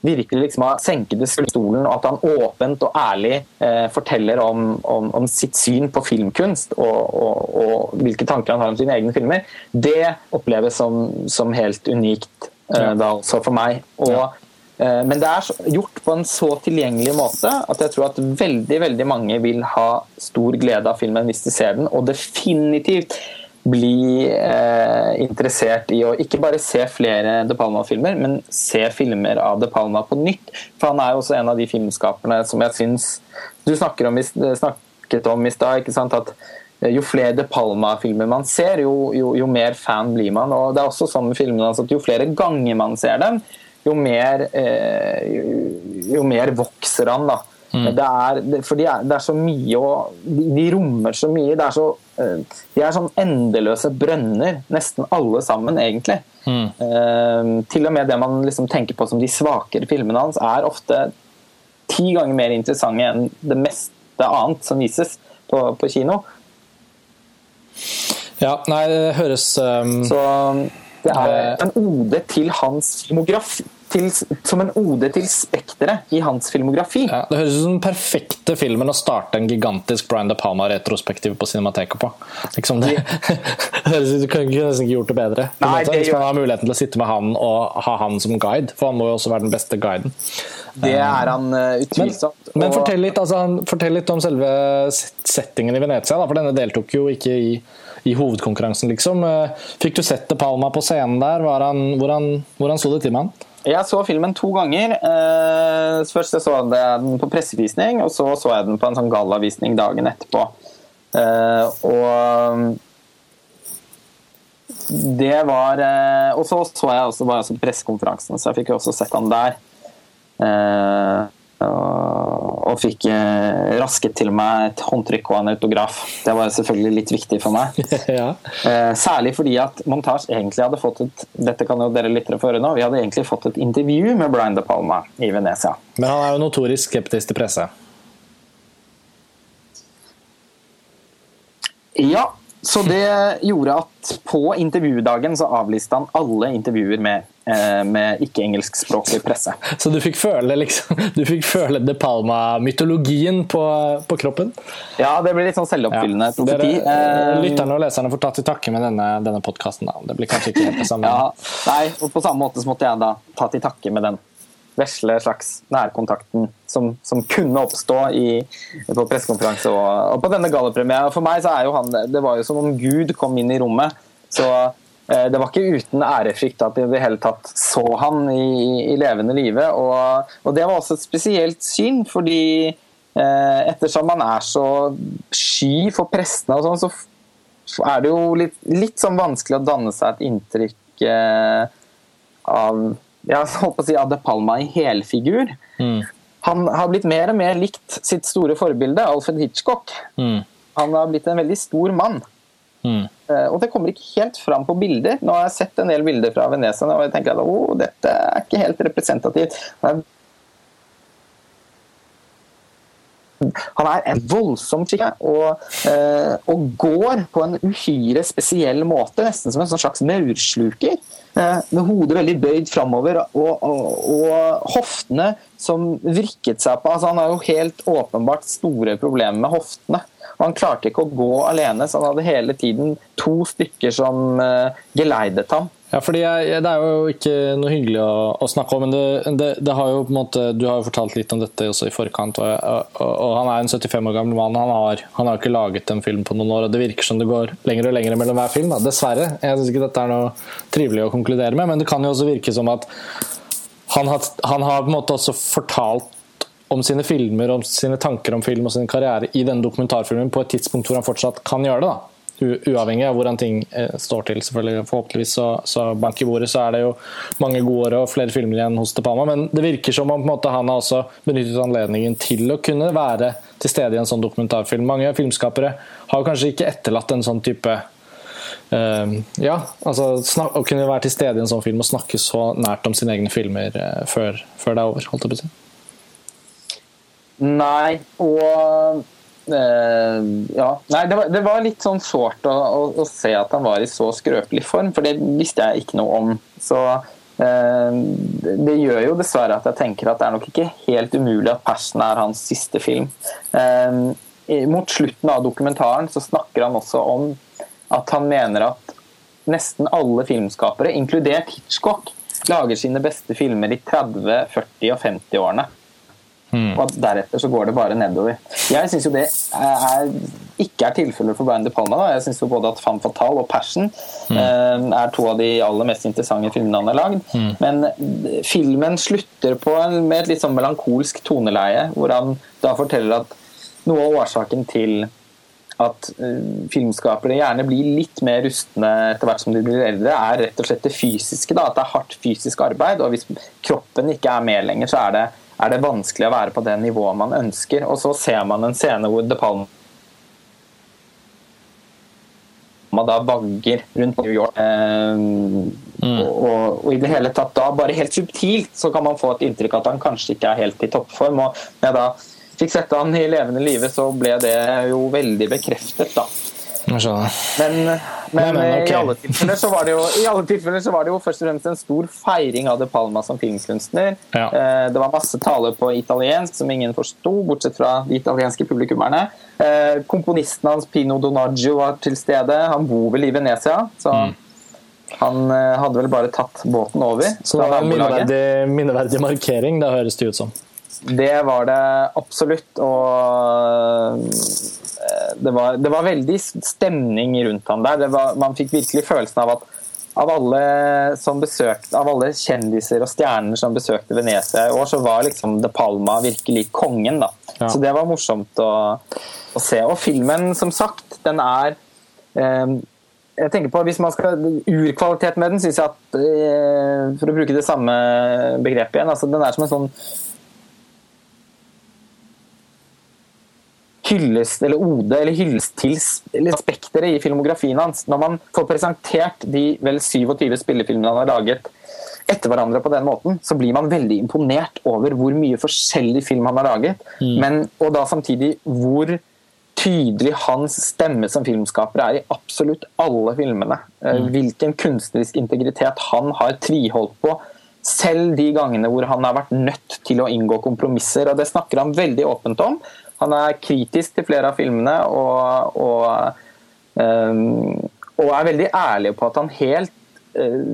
virkelig liksom har senket stolen, og at han åpent og ærlig eh, forteller om, om, om, sitt syn på filmkunst og, og, og, hvilke tanker han har om sine egne filmer, det oppleves som, som helt unikt eh, da også for meg. Og. Eh, men det er gjort på en så tilgjengelig måte at jeg tror at veldig veldig mange vil ha stor glede av filmen hvis de ser den, og definitivt bli eh, interessert i å ikke bare se flere De Palma-filmer, men se filmer av De Palma på nytt. For han er jo også en av de filmskaperne som jeg syns Du om, snakket om i stad, at eh, jo flere De Palma-filmer man ser, jo, jo, jo, mer fan blir man. Og det er også sånn med filmene altså at jo flere ganger man ser dem, jo mer, eh, jo, jo mer vokser han. da. Mm. Det er, for de er, det er så mye og de, de, rommer så mye. Det er så, de er sånn endeløse brønner, nesten alle sammen, egentlig. Mm. Uh, til og med det man liksom tenker på som de svakere filmene hans, er ofte ti ganger mer interessante enn det meste annet som vises på, på kino. Ja, nei, det høres um... Så det er en ode til hans filmografi. Til, som en ode til spekteret i hans filmografi. Ja, det høres ut som den perfekte filmen å starte en gigantisk Brian De Palma-retrospektiv på Cinemateket på. Liksom det, <laughs> Du kan nesten ikke gjort det bedre. Nei, det Hvis man har muligheten til å sitte med han og ha han som guide, for han må jo også være den beste guiden. Det er han uh, utvilsomt. Men, men fortell, litt, altså, fortell, litt, om selve settingen i Venezia, da, for denne deltok jo ikke i i hovedkonkurransen, liksom. Eh, fikk du sett De Palma på scenen der? Han, hvordan, hvordan sto det til med han? Jeg så filmen to ganger. Eh, først så jeg den på pressevisning, og så så jeg den på en sånn gallavisning dagen etterpå. Eh, og det var Og så så jeg også, var jeg også pressekonferansen, så jeg fikk jo også sett han der og fikk eh, rasket til meg et håndtrykk og en autograf. Det var selvfølgelig litt viktig for meg. <laughs> ja. Eh, særlig fordi at Montage egentlig hadde fått et dette kan jo dere lyttere få høre nå, vi hadde egentlig fått et intervju med Brian De Palma i Venezia. Men han er jo notorisk skeptisk til presse? Ja, så det gjorde at på intervjudagen så avlyste han alle intervjuer med, med ikke-engelskspråklig presse. Så du fikk føle, liksom, <laughs> du fikk føle De Palma-mytologien på, på, kroppen? Ja, det blir litt sånn selvoppfyllende ja, profeti. Eh, lytterne og leserne får ta til takke med denne, denne podkasten. Det blir kanskje ikke helt det samme. <laughs> Ja, nei, og på samme måte så måtte jeg da ta til takke med den vesle slags nærkontakten som, som kunne oppstå i, på pressekonferanse og, og, på denne gallapremien. For meg så er jo han Det var jo som om Gud kom inn i rommet. Så eh, det var ikke uten ærefrykt at de i det hele tatt så han i, i levende live. Og, og, det var også et spesielt syn, fordi eh, ettersom man er så sky for prestene og sånn, så er det jo litt, litt sånn vanskelig å danne seg et inntrykk eh, av <laughs> jeg holdt på å si Ade Palma i helfigur. Mm. Han har blitt mer og mer likt sitt store forbilde, Alfred Hitchcock. Mm. Han har blitt en veldig stor mann. Mm. Uh, og det kommer ikke helt fram på bilder. Nå har jeg sett en del bilder fra Venezia og jeg tenker at oh, dette er ikke helt representativt. Han er en voldsom skikke og, uh, og, går på en uhyre spesiell måte, nesten som en sånn slags maursluker. Eh, med hodet veldig bøyd framover og, og, og, hoftene som vrikket seg på. Altså, han har jo helt åpenbart store problemer med hoftene. Og han klarte ikke å gå alene, så han hadde hele tiden to stykker som uh, geleidet ham. Ja, fordi jeg, Det er jo ikke noe hyggelig å, å snakke om, men det, det, det, har jo på en måte, du har jo fortalt litt om dette også i forkant. Og, og, og Han er en 75 år gammel mann. Han har, har ikke laget en film på noen år, og det virker som det går lenger og lenger mellom hver film. Da. Dessverre. Jeg syns ikke dette er noe trivelig å konkludere med, men det kan jo også virke som at han har, han har på en måte også fortalt om sine filmer, om sine tanker om film og sin karriere i denne dokumentarfilmen på et tidspunkt hvor han fortsatt kan gjøre det. da uavhengig av hvordan ting eh, står til. selvfølgelig. Forhåpentligvis så, så bank i bordet så er det jo mange gode år og flere filmer igjen hos De Palma, men det virker som om måte, han har også benyttet anledningen til å kunne være til stede i en sånn dokumentarfilm. Mange filmskapere har kanskje ikke etterlatt en sånn type uh, ja, altså snak, Å kunne være til stede i en sånn film og snakke så nært om sine egne filmer uh, før, før, det er over. holdt jeg på å si. Nei, og Uh, ja. Nei, det var, det var, litt sånn sårt å, å, å, se at han var i så skrøpelig form, for det visste jeg ikke noe om. Så det gjør jo dessverre at jeg tenker at det er nok ikke helt umulig at 'Passion' er hans siste film. Mot slutten av dokumentaren så snakker han også om at han mener at nesten alle filmskapere, inkludert Hitchcock, lager sine beste filmer i 30-, 40- og 50-årene. Mm. Og at deretter så går det bare nedover. Jeg syns jo det er, ikke er tilfellet for Brian De Palma. Da. Jeg syns både at Fan Fatal og 'Passion' mm. eh, er to av de aller mest interessante filmene han har lagd. Mm. Men filmen slutter på en, med et litt sånn melankolsk toneleie, hvor han da forteller at noe av årsaken til at uh, filmskapere gjerne blir litt mer rustne etter hvert som de blir eldre, er rett og slett det fysiske. Da, at det er hardt fysisk arbeid. og Hvis kroppen ikke er med lenger, så er det er det vanskelig å være på det nivået man ønsker. Og så ser man en scene hvor De Palma da vagger rundt New York. Eh, mm. og, og, i det hele tatt da, bare helt subtilt, så kan man få et inntrykk at han kanskje ikke er helt i toppform. og når jeg da fikk sette han i levende live, så ble det jo veldig bekreftet, da. Men, men, men okay. i, alle tilfeller så var det jo, i alle tilfeller så var det jo først og fremst en stor feiring av De Palma som filmkunstner. Ja. Eh, det var masse taler på italiensk som ingen forsto, bortsett fra de italienske publikummerne. Eh, komponisten hans Pino Donaggio var til stede. Han bor vel i Venezia. så mm. Han eh, hadde vel bare tatt båten over. Så det var en minneverdig, minneverdig markering, det høres det ut som. Det var det absolutt. Og det var, det var, veldig stemning rundt ham der. Var, man fikk virkelig følelsen av at av alle, besøkte, av alle, kjendiser og stjerner som besøkte Venezia i år, så var liksom De Palma virkelig kongen. da. Ja. Så det var morsomt å, å, se. Og filmen, som sagt, den er eh, jeg tenker på, Hvis man skal urkvalitet med den, syns jeg at eh, For å bruke det samme begrepet igjen, altså den er som en sånn hyllest eller ode eller hyllest til spekteret i filmografien hans. Når man får presentert de vel 27 spillefilmene han har laget etter hverandre på den måten, så blir man veldig imponert over hvor mye forskjellig film han har laget. Mm. Men, og da samtidig hvor tydelig hans stemme som filmskaper er i absolutt alle filmene. Eh, mm. Hvilken kunstnerisk integritet han har tviholdt på. Selv de gangene hvor han har vært nødt til å inngå kompromisser. og Det snakker han veldig åpent om. Han er kritisk til flere av filmene og, og, um, og er veldig ærlig på at han helt uh,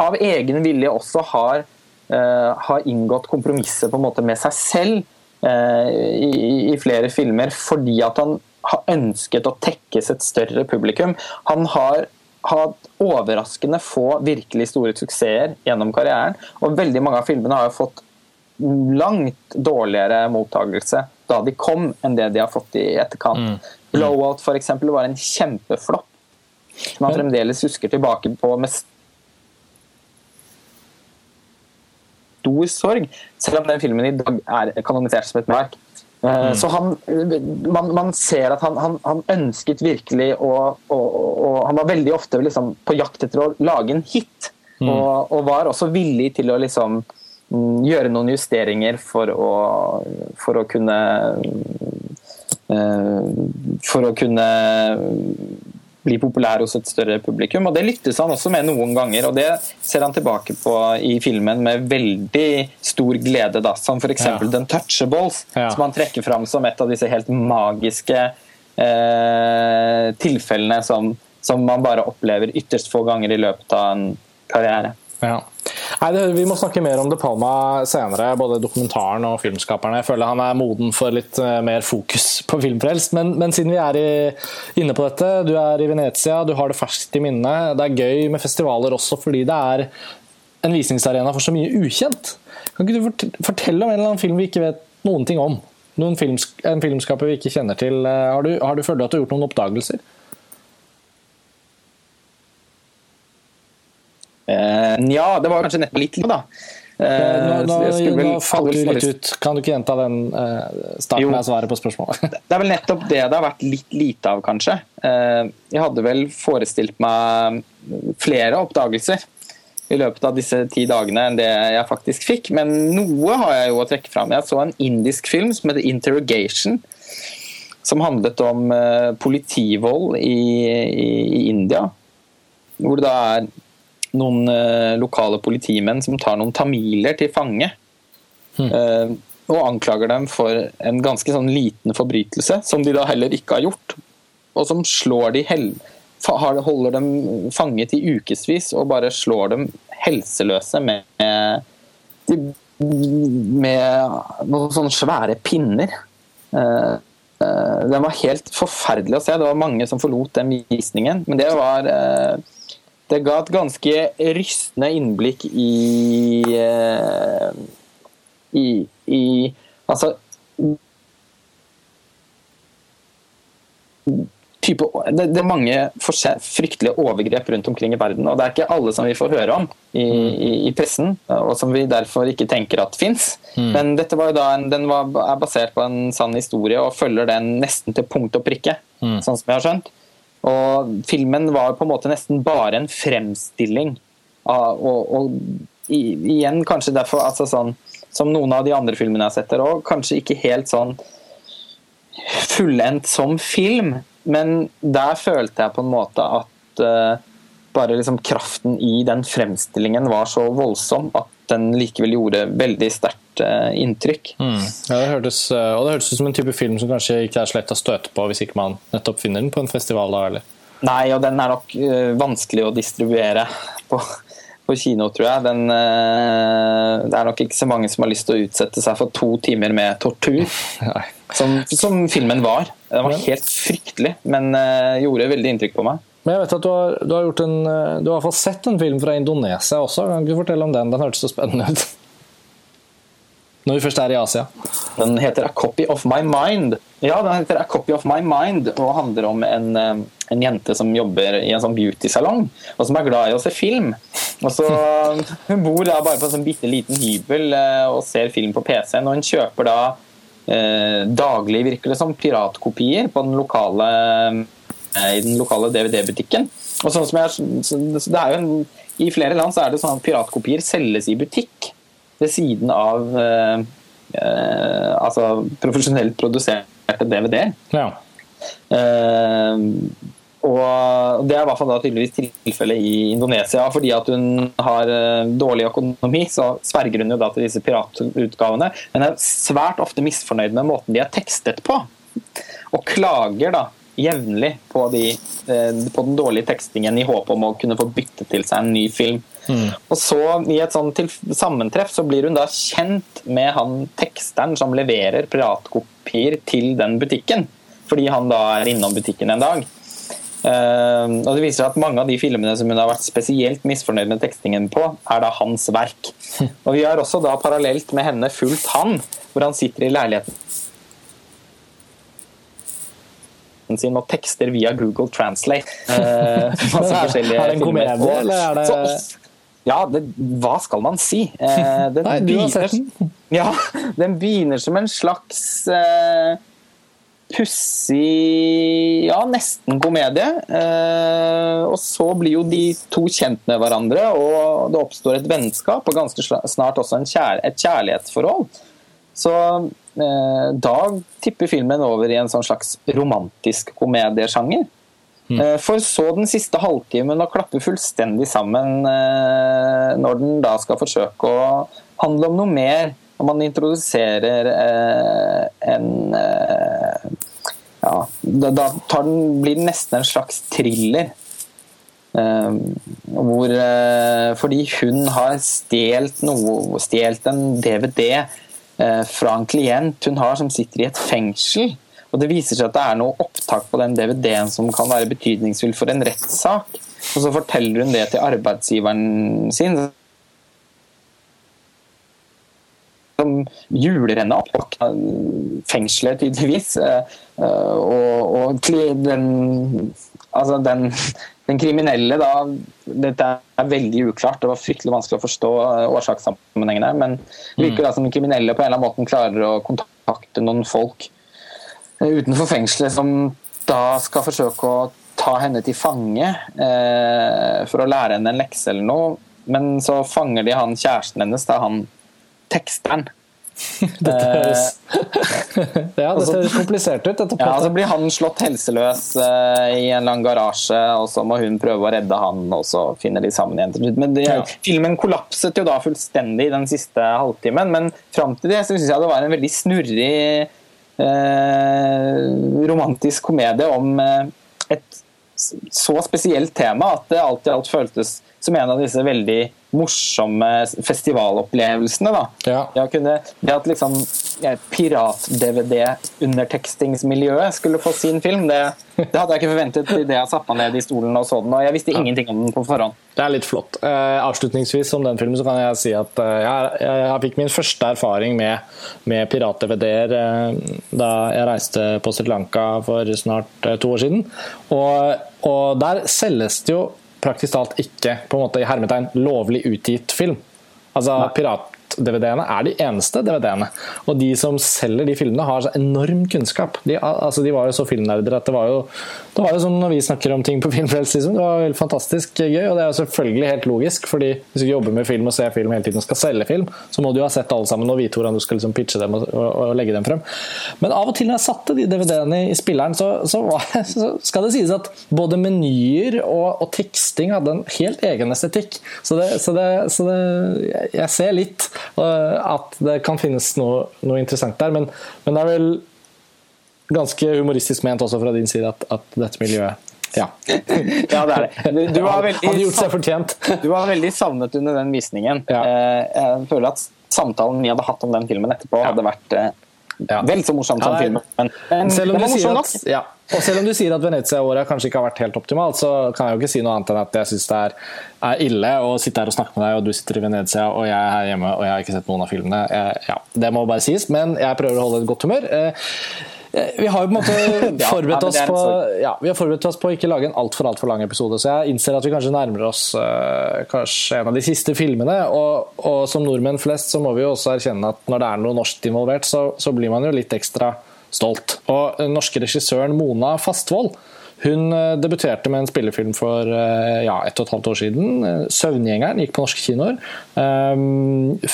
av egen vilje også har, uh, har inngått kompromisser på en måte med seg selv uh, i, i, flere filmer fordi at han har ønsket å tekkes et større publikum. Han har hatt overraskende få virkelig store suksesser gjennom karrieren, og veldig mange av filmene har fått langt dårligere mottakelse da de kom, enn det de har fått i etterkant. Mm. Blowout for eksempel, var en kjempeflopp som man fremdeles husker tilbake på med stor sorg, selv om den filmen i dag er kanonisert som et verk. Eh, mm. Så han, man, man, ser at han, han, han ønsket virkelig å og, Han var veldig ofte liksom på jakt etter å lage en hit, mm. og, og, var også villig til å liksom gjøre noen justeringer for å, for å kunne eh, For å kunne bli populær hos et større publikum. og Det lyttes han også med noen ganger, og det ser han tilbake på i filmen med veldig stor glede. Da, som f.eks. Ja. den Touchables, ja. som han trekker fram som et av disse helt magiske eh, tilfellene som, som man bare opplever ytterst få ganger i løpet av en karriere. Ja. Nei, det, Vi må snakke mer om De Palma senere, både dokumentaren og filmskaperne. Jeg føler han er moden for litt uh, mer fokus på filmfrelst. Men, men siden vi er i, inne på dette, du er i Venezia, du har det ferskt i minnet. Det er gøy med festivaler også fordi det er en visningsarena for så mye ukjent. Kan ikke du fortelle om en eller annen film vi ikke vet noen ting om? Noen filmsk en filmskaper vi ikke kjenner til. Eh, har du, har du følt at du har gjort noen oppdagelser? Uh, ja, det var kanskje nettopp litt, da. Uh, nå, nå, nå falt du litt ut. Kan du ikke gjenta den starten av svaret på spørsmålet? det er vel nettopp det det har vært litt lite av, kanskje. Jeg hadde vel forestilt meg flere oppdagelser i løpet av disse ti dagene enn det jeg faktisk fikk. Men noe har jeg jo å trekke fram. Jeg så en indisk film som heter 'Interrogation'. Som handlet om politivold i, i, i India. Hvor det da er noen lokale politimenn som tar noen tamiler til fange. Mm. og anklager dem for en ganske sånn liten forbrytelse, som de da heller ikke har gjort. Og som slår de hel holder dem fanget i ukevis og bare slår dem helseløse med, med noen sånne svære pinner. Uh, den var helt forferdelig å se. Det var mange som forlot den visningen. Men det var Det ga et ganske rystende innblikk i i, i Altså type, det, det, er mange fryktelige overgrep rundt omkring i verden. og Det er ikke alle som vi får høre om i, i, i pressen, og som vi derfor ikke tenker at fins. Mm. Men dette var jo da en, den var, er basert på en sann historie og følger den nesten til punkt og prikke. Mm. sånn som jeg har skjønt. Og Filmen var på en måte nesten bare en fremstilling. Av, og, og i, igjen kanskje derfor altså sånn, Som noen av de andre filmene jeg har sett der òg, kanskje ikke helt sånn fullendt som film, men der følte jeg på en måte at uh, bare liksom kraften i den fremstillingen var så voldsom at den likevel gjorde veldig sterkt uh, inntrykk. Mm. Ja, det hørtes, uh, og det hørtes ut som en type film som kanskje ikke er så lett å støte på hvis ikke man nettopp finner den på en festival. da, eller? Nei, og den er nok vanskelig å distribuere på, på kino, tror jeg. Den, det er nok ikke så mange som har lyst til å utsette seg for to timer med tortur. <laughs> som, som filmen var. Den var helt fryktelig, men uh, gjorde veldig inntrykk på meg. Men jeg vet at Du har, du har, gjort en, eh, du har i hvert fall sett en film fra Indonesia også. Kan du fortelle om den? Den hørtes så spennende ut. Når vi først er i Asia. Den heter A Copy of My Mind. Ja, den heter A Copy of My Mind og handler om en, eh, en jente som jobber i en sånn beautysalong, og som er glad i å se film. Og så, <laughs> Hun bor da bare på en sånn bitte liten hybel og ser film på PC-en, og hun kjøper da eh, daglig, virker det som, piratkopier på den lokale, eh, i den lokale DVD-butikken. Og sånn som jeg, det er jo en, I flere land så er det sånn at piratkopier selges i butikk ved siden av eh, eh altså profesjonelt produserte DVD-er. Ja. Eh, og Det er i hvert fall da tydeligvis tilfellet i Indonesia. Fordi at hun har eh, dårlig økonomi, så sverger hun jo da til disse piratutgavene. Men er svært ofte misfornøyd med måten de er tekstet på. Og klager da jevnlig på, de, eh, på den dårlige tekstingen i håp om å kunne få bytte til seg en ny film. Mm. Og så I et sånt sammentreff så blir hun da kjent med han teksteren som leverer piratkopier til den butikken. Fordi han da er innom butikken en dag. Uh, og det viser seg at Mange av de filmene som hun har vært spesielt misfornøyd med tekstingen på, er da hans verk. <laughs> Og Vi har også da parallelt med henne fulgt han, hvor han sitter i leiligheten sin og tekster via Google Translate. masse <laughs> forskjellige er det en komedie, eller er det så, ja, det, hva skal man si? Eh, den, Nei, begynner, <laughs> ja, den begynner som en slags eh, pussig Ja, nesten komedie. Eh, og så blir jo de to kjent med hverandre, og det oppstår et vennskap og ganske snart også kjær et kjærlighetsforhold. Så eh, da tipper filmen over i en sånn slags romantisk komediesjanger. Mm. Eh, for så den siste halvtimen å klappe fullstendig sammen eh, når den da skal forsøke å handle om noe mer når man introduserer eh, en eh, ja, Da, den, blir det nesten en slags thriller. Eh, hvor eh, Fordi hun har stjålet noe Stjålet en DVD eh, fra en klient hun har som sitter i et fengsel. Og Det viser seg at det er noe opptak på den DVD-en som kan være betydningsfull for en rettssak. Og Så forteller hun det til arbeidsgiveren sin, som hjuler henne opp. Fengselet, tydeligvis. Eh, og, og den, altså den, den, kriminelle, da Dette er veldig uklart. Det var fryktelig vanskelig å forstå årsakssammenhengene. årsakssammenhengen her. Men det virker da som den kriminelle på en eller annen måte klarer å kontakte noen folk eh, utenfor fengselet som da skal forsøke å ta henne til fange eh, for å lære henne en lekse eller noe. Men så fanger de han kjæresten hennes, da han teksteren. <laughs> Dette høres, <laughs> ja, det ser komplisert ut. Dette <laughs> ja, Så blir han slått helseløs uh, i en lang garasje, og så må hun prøve å redde han, og så finner de sammen igjen. Men det, ja. filmen kollapset jo da fullstendig den siste halvtimen, men fram til det så syns jeg det var en veldig snurrig uh, romantisk komedie om uh, et så spesielt tema at det alt i alt føltes som en av disse veldig morsomme festivalopplevelsene. da. Ja. Jeg kunne, det at liksom pirat-DVD-undertekstingsmiljøet skulle få sin film, det, det, hadde jeg ikke forventet idet jeg satte meg ned i stolen og så den. og Jeg visste ingenting om den på forhånd. Det er litt flott. Uh, avslutningsvis om den filmen så kan jeg si at uh, jeg, jeg, fikk min første erfaring med, med pirat-DVD-er uh, da jeg reiste på Sri Lanka for snart to år siden. Og, og der selges det jo praktisk talt ikke på en måte i hermetegn lovlig utgitt film. Altså pirat DVD-ene er de eneste DVD-ene. Og de som selger de filmene, har så enorm kunnskap. De, altså, de var jo så filmnerder at det var jo, det var jo som når vi snakker om ting på <laughs> Filmfrelst. Liksom. Det var helt fantastisk gøy, og det er jo selvfølgelig helt logisk. fordi hvis du jobber med film og ser film hele tiden og skal selge film, så må du jo ha sett alle sammen og vite hvordan du skal liksom pitche dem og, og, og, legge dem frem. Men av og til når jeg satte de DVD-ene i spilleren, så, så, var, <laughs> så, skal det sies at både menyer og, og teksting hadde en helt egen estetikk. Så, det, så, det, det, jeg ser litt at det kan finnes noe, noe interessant der. Men, men, det er vel ganske humoristisk ment også fra din side at, at dette miljøet ja. <laughs> ja, det er det. Du, du var veldig. Du var veldig savnet under den visningen. Ja. Eh, jeg føler at samtalen vi hadde hatt om den filmen etterpå, hadde vært eh, ja. Vel så morsomt som filmen, men, men selv om, at, ja. og selv om du sier at Venezia-året kanskje ikke har vært helt optimalt, så kan jeg jo ikke si noe annet enn at jeg syns det er, er, ille å sitte her og snakke med deg, og du sitter i Venezia og jeg er her hjemme og jeg har ikke sett noen av filmene. Jeg, ja, det må bare sies, men jeg prøver å holde et godt humør. Eh, Eh, vi har jo på en måte <laughs> forberedt oss på ja, vi har forberedt oss på å ikke lage en altfor alt for lang episode, så jeg innser at vi kanskje nærmer oss uh, kanskje en av de siste filmene. Og, og, som nordmenn flest så må vi jo også erkjenne at når det er noe norsk involvert, så, så blir man jo litt ekstra stolt. Og den norske regissøren Mona Fastvold hun eh, debuterte med en spillefilm for eh, ja, ett og et halvt år siden. Eh, 'Søvngjengeren' gikk på norske kinoer.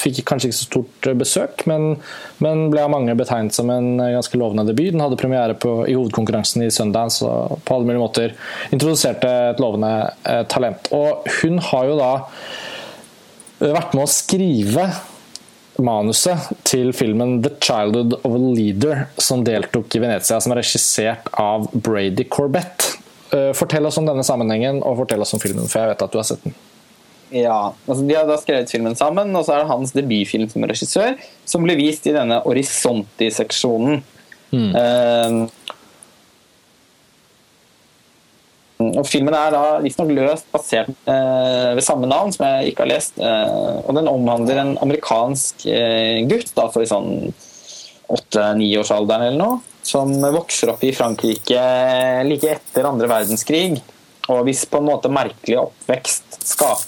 Fikk kanskje ikke så stort besøk, men, men ble av mange betegnet som en ganske lovende debut. Den hadde premiere på, i hovedkonkurransen i Sundance og på alle mulige måter introduserte et lovende talent. Og hun har jo da vært med å skrive manuset til filmen 'The Childhood of a Leader', som deltok i Venezia, som er regissert av Brady Corbett. Eh, fortell oss om denne sammenhengen, og fortell oss om filmen, for jeg vet at du har sett den. Ja, altså De har da skrevet filmen sammen, og så er det hans debutfilm som regissør, som ble vist i denne Horisonti-seksjonen. Mm. Uh, Og Filmen er da visstnok løst basert eh, ved samme navn, som jeg ikke har lest. Eh, og Den omhandler en amerikansk eh, gutt da, for i sånn åtte-niårsalderen eller noe, som vokser opp i Frankrike like etter andre verdenskrig. Og hvis på en måte merkelig oppvekst skal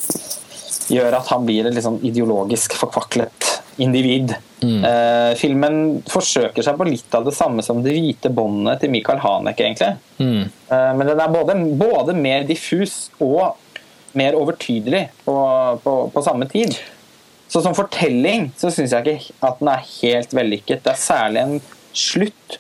gjøre at han blir litt sånn ideologisk forkvaklet individ. Mm. Uh, filmen forsøker seg på litt av det samme som 'Det hvite båndet' til Michael Haneke, egentlig. Mm. Uh, men den er både, både, mer diffus og mer overtydelig på, på, på samme tid. Så som fortelling så syns jeg ikke at den er helt vellykket. Det er særlig en slutt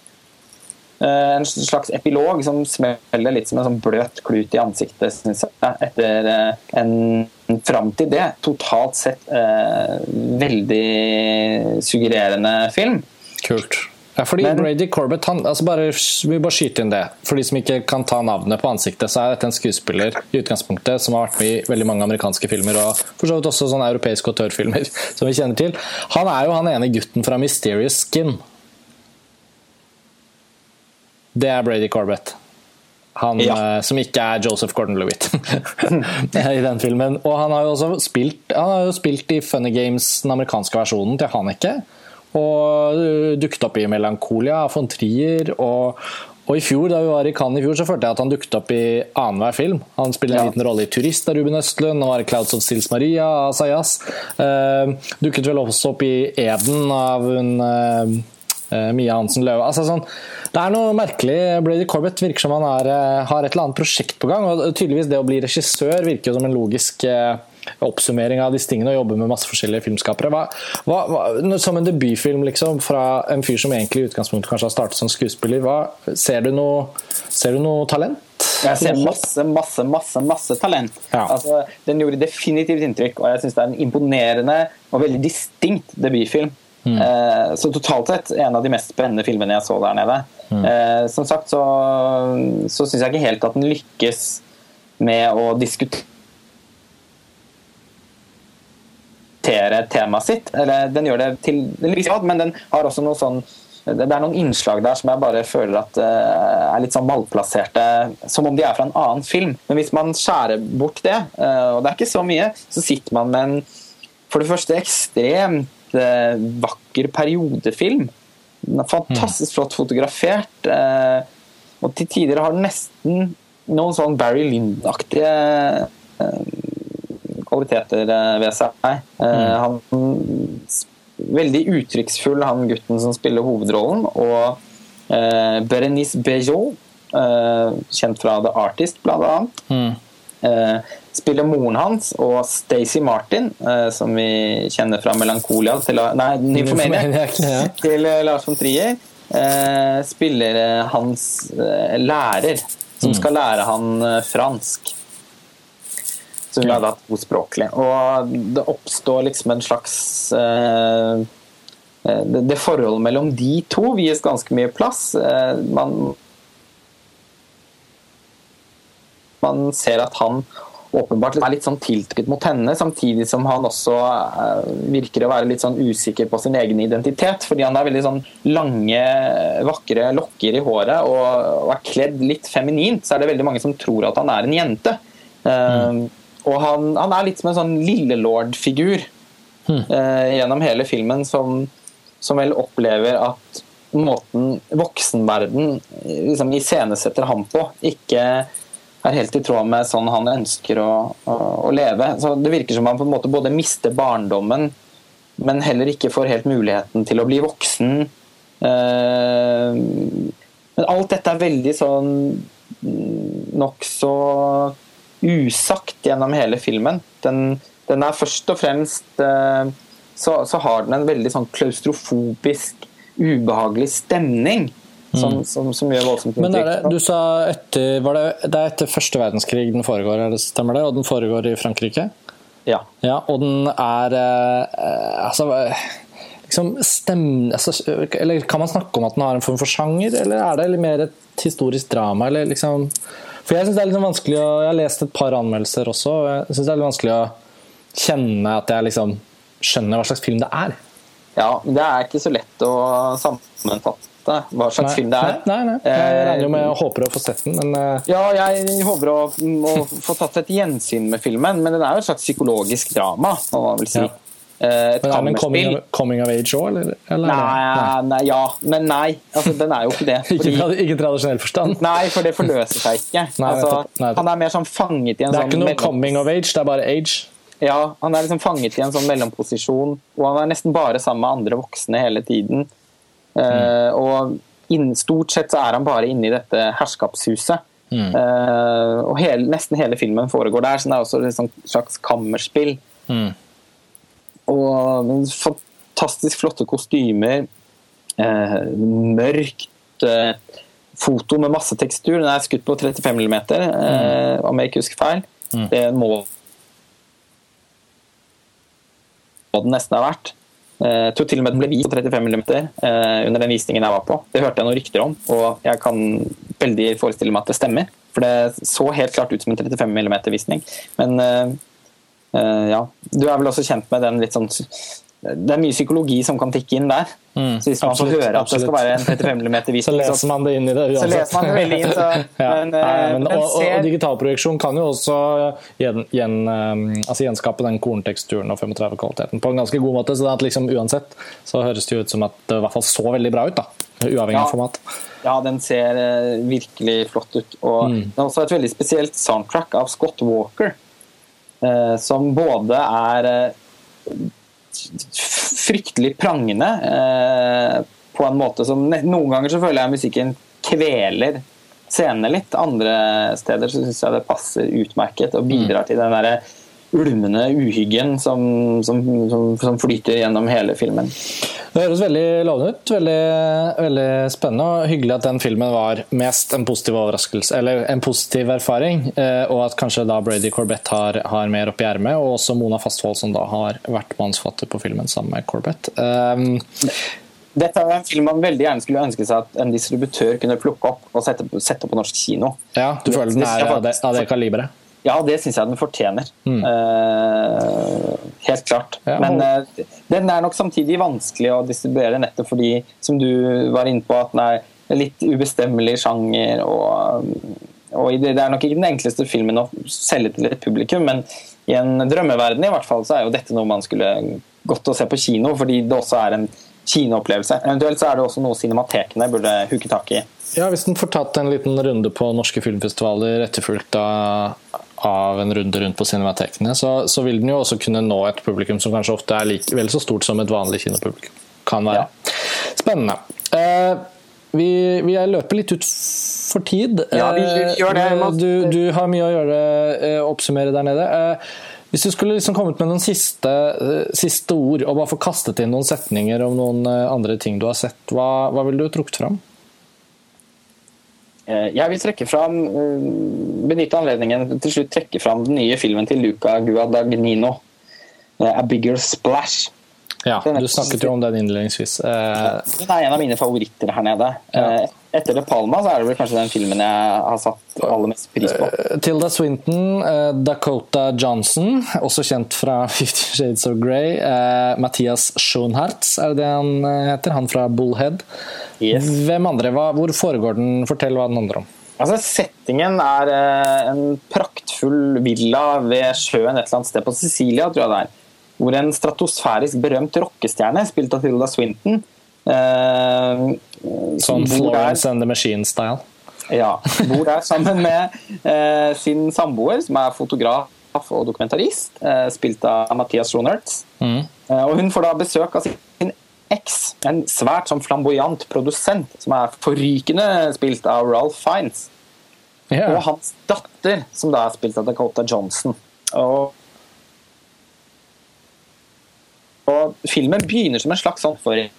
en slags epilog som smeller litt som en sånn bløt klut i ansiktet, syns jeg, etter eh, en fram til det totalt sett eh, veldig suggererende film. Kult. Ja, fordi Men, Brady Corbett han, altså bare, Vi bare skyter inn det. For de som ikke kan ta navnet på ansiktet, så er dette en skuespiller i utgangspunktet som har vært med i veldig mange amerikanske filmer, og for så vidt også sånne europeiske autørfilmer <laughs> som vi kjenner til. Han er jo han ene gutten fra Mysterious Skin. Det er Brady Corbett. Han ja. uh, som ikke er Joseph Gordon-Lewitt <laughs> i den filmen. Og han har jo også spilt, han har jo spilt i Funny Games, den amerikanske versjonen til Haneke. Og uh, dukket opp i Melankolia von Trier. Og, og, i fjor, da vi var i Cannes i fjor, så følte jeg at han dukket opp i annenhver film. Han spiller en ja. liten rolle i 'Turist' av Ruben Østlund, og var i 'Clouds of Sils Maria' av Sayas. Uh, dukket vel også opp i 'Eden' av hun Mia Hansen Løve. Altså sånn det er noe merkelig. Brady Corbett virker som han er, eh, har et eller annet prosjekt på gang. og tydeligvis Det å bli regissør virker jo som en logisk, eh, oppsummering av disse tingene og jobber med masse forskjellige filmskapere. Hva, hva, hva, som en debutfilm liksom, fra en fyr som egentlig i utgangspunktet kanskje har startet som skuespiller, ser, du noe, ser du noe talent? Jeg ser masse, masse, masse masse talent. Ja. Altså, den gjorde definitivt inntrykk, og jeg syns det er en imponerende og veldig distinkt debutfilm. Mm. Eh, så totalt sett en av de mest spennende filmene jeg så der nede. Mm. Eh, som sagt så, så syns jeg ikke helt at den lykkes med å diskutere temaet sitt. Eller den gjør det til men den har også noe sånn det er noen innslag der som jeg bare føler at uh, er litt sånn malplasserte. Som om de er fra en annen film. Men hvis man skjærer bort det, uh, og det er ikke så mye, så sitter man med en for det første ekstremt uh, vakker periodefilm. Den er fantastisk flott fotografert. og til tider har den nesten noen sånn Barry Lind-aktige eh, kvaliteter eh, ved seg. Eh, mm. Han Veldig uttrykksfull, han gutten som spiller hovedrollen. Og eh, Berenice Bejo, eh, kjent fra The Artist, annet. Mm. Eh, spiller moren hans, og Stacey Martin, som vi kjenner fra 'Melankolia' til, Nei, Nymphomaniac ja. til Lars von Trier, spiller hans lærer som mm. skal lære han eh, fransk. Så hun er da tospråklig. Og det oppstår liksom en slags eh, eh, det, det forholdet mellom de to vies ganske mye plass. Man, man ser at han åpenbart er litt sånn tiltrykket mot henne, samtidig som han også uh, virker å være litt sånn usikker på sin egen identitet. Fordi han har veldig sånn lange, vakre lokker i håret og, er kledd litt feminint, så er det veldig mange som tror at han er en jente. Mm. Og han, han, er litt som en sånn lillelord-figur mm. uh, gjennom hele filmen, som, som vel opplever at måten voksenverden liksom iscenesetter ham på, ikke er helt i tråd med sånn han ønsker å, å, å, leve. Så Det virker som han på en måte både mister barndommen, men heller ikke får helt muligheten til å bli voksen. Eh, men alt dette er veldig sånn nokså usagt gjennom hele filmen. Den, den, er først og fremst eh, så, så, har den en veldig sånn klaustrofobisk, ubehagelig stemning. Som, mm. som, som, gjør voldsomt. Men er det, du sa etter, var det, det er etter første verdenskrig den foregår, det, stemmer det? Og den foregår i Frankrike? Ja. ja og den er eh, altså, liksom stem, altså, Eller kan man snakke om at den har en form for sjanger, eller er det mer et historisk drama? Eller liksom For jeg syns det er litt vanskelig å Jeg har lest et par anmeldelser også, og jeg syns det er litt vanskelig å kjenne at jeg liksom skjønner hva slags film det er. Ja, det er ikke så lett å sammenfatte vite hva slags nei, film det er. Nei, nei, Jeg eh, regner med og håper å få sett den, men eh, Ja, jeg håper å, å få tatt et gjensyn med filmen, men den er jo et slags psykologisk drama, må man vel si. Ja. Eh, et men er det en coming coming of age òg, eller? eller? Nei, nei, ja, men nei. Altså, den er jo ikke det. <laughs> Fordi, ikke, tradisjonell forstand? Nei, for det forløser seg ikke. <laughs> Altså, han er mer sånn fanget i en sånn Det er sånn ikke noe mellom... coming of age, det er bare age? Ja, han er liksom fanget i en sånn mellomposisjon, og han er nesten bare sammen med andre voksne hele tiden. Mm. og inn, stort sett så er han bare inne i dette herskapshuset. Mm. Uh, og hele, nesten hele filmen foregår der, så det er også et slags kammerspill. Mm. Og fantastisk flotte kostymer. Uh, mørkt foto med masse tekstur. Den er skutt på 35 mm, mm. om jeg ikke husker feil. Mm. Det må den nesten ha vært. Jeg tror til og med den ble vist på 35 mm under den visningen jeg var på. Det hørte jeg noen rykter om, og jeg kan veldig forestille meg at det stemmer. For det så helt klart ut som en 35 mm-visning. Men uh, ja, du er vel også kjent med den litt sånn det er mye psykologi som kan tikke inn der. Mm, så hvis man absolutt, får høre at absolutt. det skal være en 35 mm-visning, <laughs> så leser man det inn i det uansett. Så leser man det veldig inn. Så, <laughs> ja. men, Nei, men, men og, ser... og, digitalprojeksjon kan jo også gjen, gjen, altså gjenskape den kornteksturen og 35-kvaliteten på en ganske god måte. Så liksom, uansett så høres det ut som at det i hvert fall så veldig bra ut. da, Uavhengig ja. av format. Ja, den ser uh, virkelig flott ut. Og mm. det er også et veldig spesielt soundtrack av Scott Walker, som både er fryktelig prangende eh, på en måte som Noen ganger så føler jeg musikken kveler scenene litt. Andre steder så syns jeg det passer utmerket og bidrar mm. til den derre ulmende uhyggen som, som, som, som, flyter gjennom hele filmen. Det høres veldig lovende ut. Veldig, veldig, spennende og hyggelig at den filmen var mest en positiv overraskelse, eller en positiv erfaring. Eh, og at kanskje da Brady Corbett har, har mer oppi ermet, og også Mona Fastvold, som da har vært mannsfatter på filmen sammen med Corbett. Um, dette er en film man veldig gjerne skulle ønske seg at en distributør kunne plukke opp og sette, sette på norsk kino. Ja, Du føler den er av det, av det kaliberet? Ja, det syns jeg den fortjener. Mm. Uh, helt klart. Ja, Men uh, den er nok samtidig vanskelig å distribuere, nettopp fordi, som du var inne på, at den er litt ubestemmelig sjanger. og, og Det er nok ikke den enkleste filmen å selge til et publikum, men i en drømmeverden i hvert fall, så er jo dette noe man skulle gått og se på kino, fordi det også er en kinoopplevelse. Eventuelt så er det også noe cinematekene burde huke tak i. Ja, Hvis den får tatt en liten runde på norske filmfestivaler etterfulgt av, av en runde rundt på cinematekene, så, så, vil den jo også kunne nå et publikum som kanskje ofte er like, vel så stort som et vanlig kinopublikum kan være. Ja. Spennende. Eh, vi, vi løper litt ut for tid. Ja, vi, vi gjør det. Eh, du, du, har mye å gjøre, eh, oppsummere der nede. Eh, hvis du skulle liksom kommet med noen siste, eh, siste, ord og bare få kastet inn noen setninger om noen eh, andre ting du har sett, hva, hva ville du trukket fram? Eh, jeg vil trekke fram, benytte anledningen til slutt trekke fram den nye filmen til Luca Guadagnino, 'A Bigger Splash'. Ja, du snakket jo om den innledningsvis. Den er en av mine favoritter her nede. Ja etter De Palma så er det vel kanskje den filmen jeg har satt aller mest pris på. Uh, Tilda Swinton, uh, Dakota Johnson, også kjent fra <laughs> Fifty Shades of Grey. Uh, Mathias Schoenhartz, er det det han heter? Han fra Bullhead. Yes. Hvem andre? Hvor foregår den? Fortell hva den handler om. Altså, Settingen er en praktfull villa ved sjøen et eller annet sted på Sicilia, tror jeg det er. Hvor en stratosfærisk berømt rockestjerne, spilt av Tilda Swinton, Uh, sånn Florence and the Machine-style? Ja. Bor der sammen med uh, sin samboer, som er fotograf og dokumentarist, uh, spilt av Mathias Schonertz. Mm. og hun får da besøk av sin eks, en svært sånn flamboyant produsent, som er forrykende spilt av Ralph Fiends. Yeah. Og hans datter, som da er spilt av Dakota Johnson. Og og filmen begynner som en slags sånn for Eh,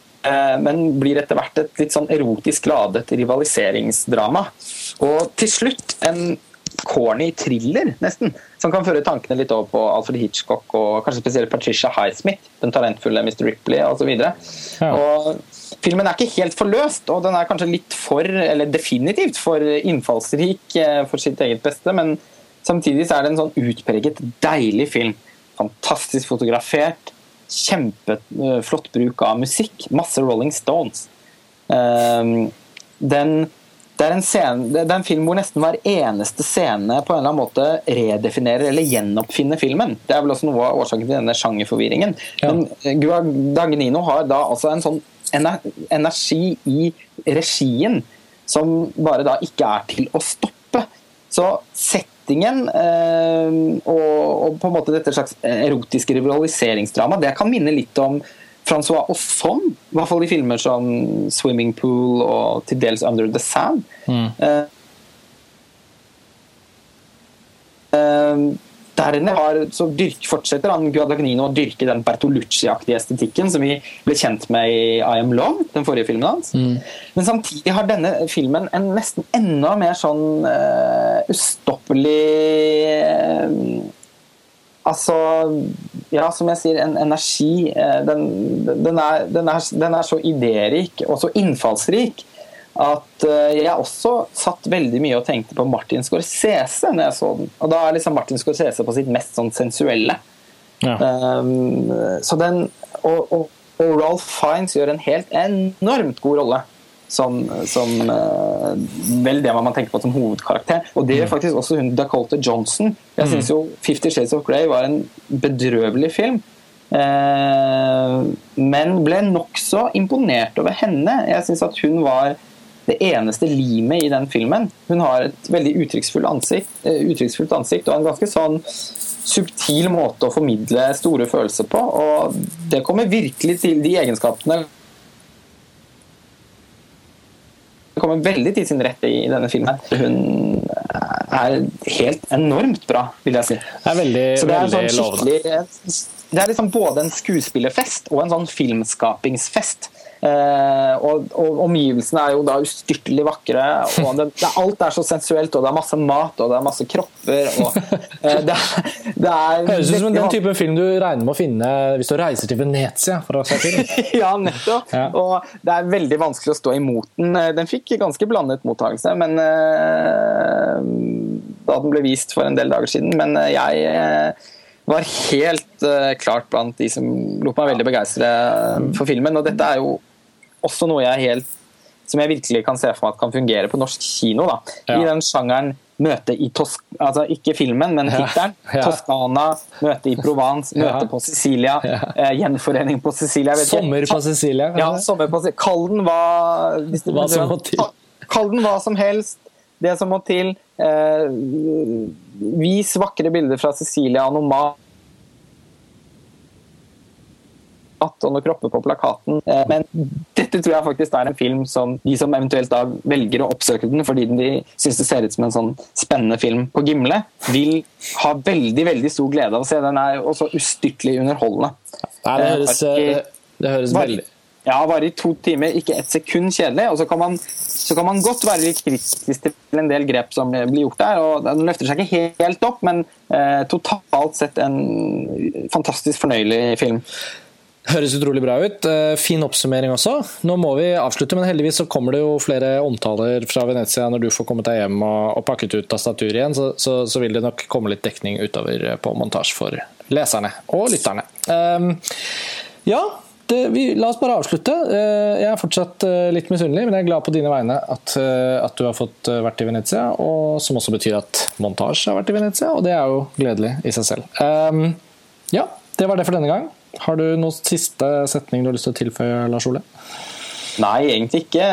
men blir etter hvert et litt sånn erotisk ladet rivaliseringsdrama. Og til slutt en corny thriller, nesten, som kan føre tankene litt over på Alfred Hitchcock og kanskje spesielt Patricia Highsmith, den talentfulle Mr. Ripley osv. Ja. Filmen er ikke helt forløst, og den er kanskje litt for, eller definitivt for innfallsrik eh, for sitt eget beste, men samtidig så er det en sånn utpreget deilig film. Fantastisk fotografert, Kjempeflott bruk av musikk. Masse Rolling Stones. Um, den, det, er en scene, det er en film hvor nesten hver eneste scene på en eller annen måte redefinerer eller gjenoppfinner filmen. Det er vel også noe av årsaken til denne sjangerforvirringen. Ja. Men Guadagnino har da altså en sånn energi i regien som bare da ikke er til å stoppe. Så sett settingen eh, og, på en måte dette slags erotiske rivaliseringsdrama, det kan minne litt om Francois Osson, i hvert fall i filmer som 'Swimming Pool' og til dels 'Under the Sand'. Mm. Eh, har, så dyrk, fortsetter han Guadagnino å dyrke den Bertolucci-aktige estetikken som vi ble kjent med i I Am Love, den forrige filmen hans. Mm. Men samtidig har denne filmen en nesten enda mer sånn uh, ustoppelig uh, Altså Ja, som jeg sier, en energi. Uh, den, den, er, den, er, den er så idérik og så innfallsrik at eh, jeg også satt veldig mye og tenkte på Martin Scorsese når jeg så den. Og da er liksom Martin Scorsese på sitt mest sånn sensuelle. Ja. Um, så den, og, og, og, Ralph Fiends gjør en helt enormt god rolle. Som, som uh, vel det man tenker på som hovedkarakter. Og det gjør mm. faktisk også hun Dakota Johnson. Jeg syns mm. jo 'Fifty Shades of Grey' var en bedrøvelig film. Uh, men ble nokså imponert over henne. Jeg syns at hun var det eneste limet i den filmen. Hun har et veldig uttrykksfullt ansikt, eh, uttrykksfullt ansikt og en ganske sånn subtil måte å formidle store følelser på. Og det kommer virkelig til de egenskapene Det kommer veldig til sin rette i denne filmen. Hun er helt enormt bra, vil jeg si. Det er veldig, Så det er veldig sånn lovende. Det er liksom både en skuespillerfest og en sånn filmskapingsfest. Eh, og, og omgivelsene er jo da ustyrtelig vakre. og det, det, Alt er så sensuelt, og det er masse mat og det er masse kropper. og eh, <laughs> det, er- det er Høres ut som den type film du regner med å finne hvis du reiser til Venezia for å se film. <laughs> ja, nettopp. Ja. Og det er veldig vanskelig å stå imot den. Eh, Den fikk ganske blandet mottakelse men, eh, da den ble vist for en del dager siden. Men eh, jeg eh, var helt eh, klart blant de som lot meg veldig begeistre for filmen. Og dette er jo også noe jeg helt som jeg virkelig kan se for meg at kan fungere på norsk kino. da. Ja. I den sjangeren møte i Tosk... Altså ikke filmen, men tittelen. <laughs> Ja. Toskana, møte i Provence, <laughs> møte på Sicilia, eh, gjenforening på Sicilia. vet. Sommer på Sicilia. Ja, sommer på Sicilia. Kall den hva hvis Hva som må til. Kall den hva som helst. Det som må til. Eh, vis vakre bilder fra Sicilia og noe mat og noen kropper på plakaten. Eh, Men dette tror jeg faktisk er en film som de som eventuelt da velger å oppsøke den fordi de syns det ser ut som en sånn spennende film på Gimle, vil ha veldig veldig stor glede av å se. Den er også ustyrtelig underholdende. Nei, det Eh, høres, eh, det høres veldig Ja, varer i to timer, ikke ett sekund kjedelig. Og så kan, man, så kan man godt være litt kritisk til en del grep som blir gjort der. og Den løfter seg ikke helt opp, men eh, totalt sett en fantastisk fornøyelig film. Høres utrolig bra ut. Eh, Fin oppsummering også. Nå må vi avslutte, men heldigvis så kommer det jo flere omtaler fra Venezia når du får kommet deg hjem og, pakket ut tastatur igjen, så, så, så vil det nok komme litt dekning utover eh, på montasje for leserne og lytterne. Um, ja, det, vi, la oss bare avslutte. Eh, Jeg er fortsatt litt misunnelig, men jeg er glad på dine vegne at, at du har fått vært i Venezia, og som også betyr at montasje har vært i Venezia, og det er jo gledelig i seg selv. Um, ja, det var det for denne gang. Har du noen siste setning du har lyst til å tilføye, Lars Ole? Nei, egentlig ikke.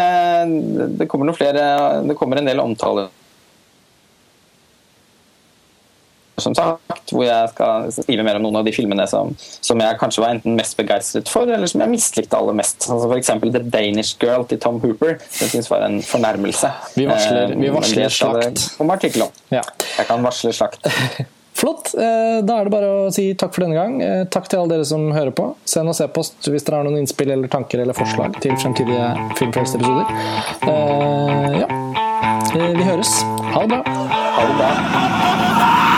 Det kommer noen flere Det kommer en del omtaler. Som sagt, hvor jeg skal skrive mer om noen av de filmene som, som jeg kanskje var enten mest begeistret for, eller som jeg mislikte aller mest. Altså eksempel The Danish Girl til Tom Hooper. Det syns var en fornærmelse. Vi varsler- Eh, vi varsler skal det slakt. Om artikkelen. Ja. Jeg kan varsle slakt. <laughs> Flott. Eh, Da er det bare å si takk for denne gang. Eh, Takk til alle dere som hører på. Send oss e-post hvis dere har noen innspill eller tanker eller forslag til fremtidige Filmfrelst-episoder. Eh, Ja. Vi høres. Ha det bra. Ha det bra.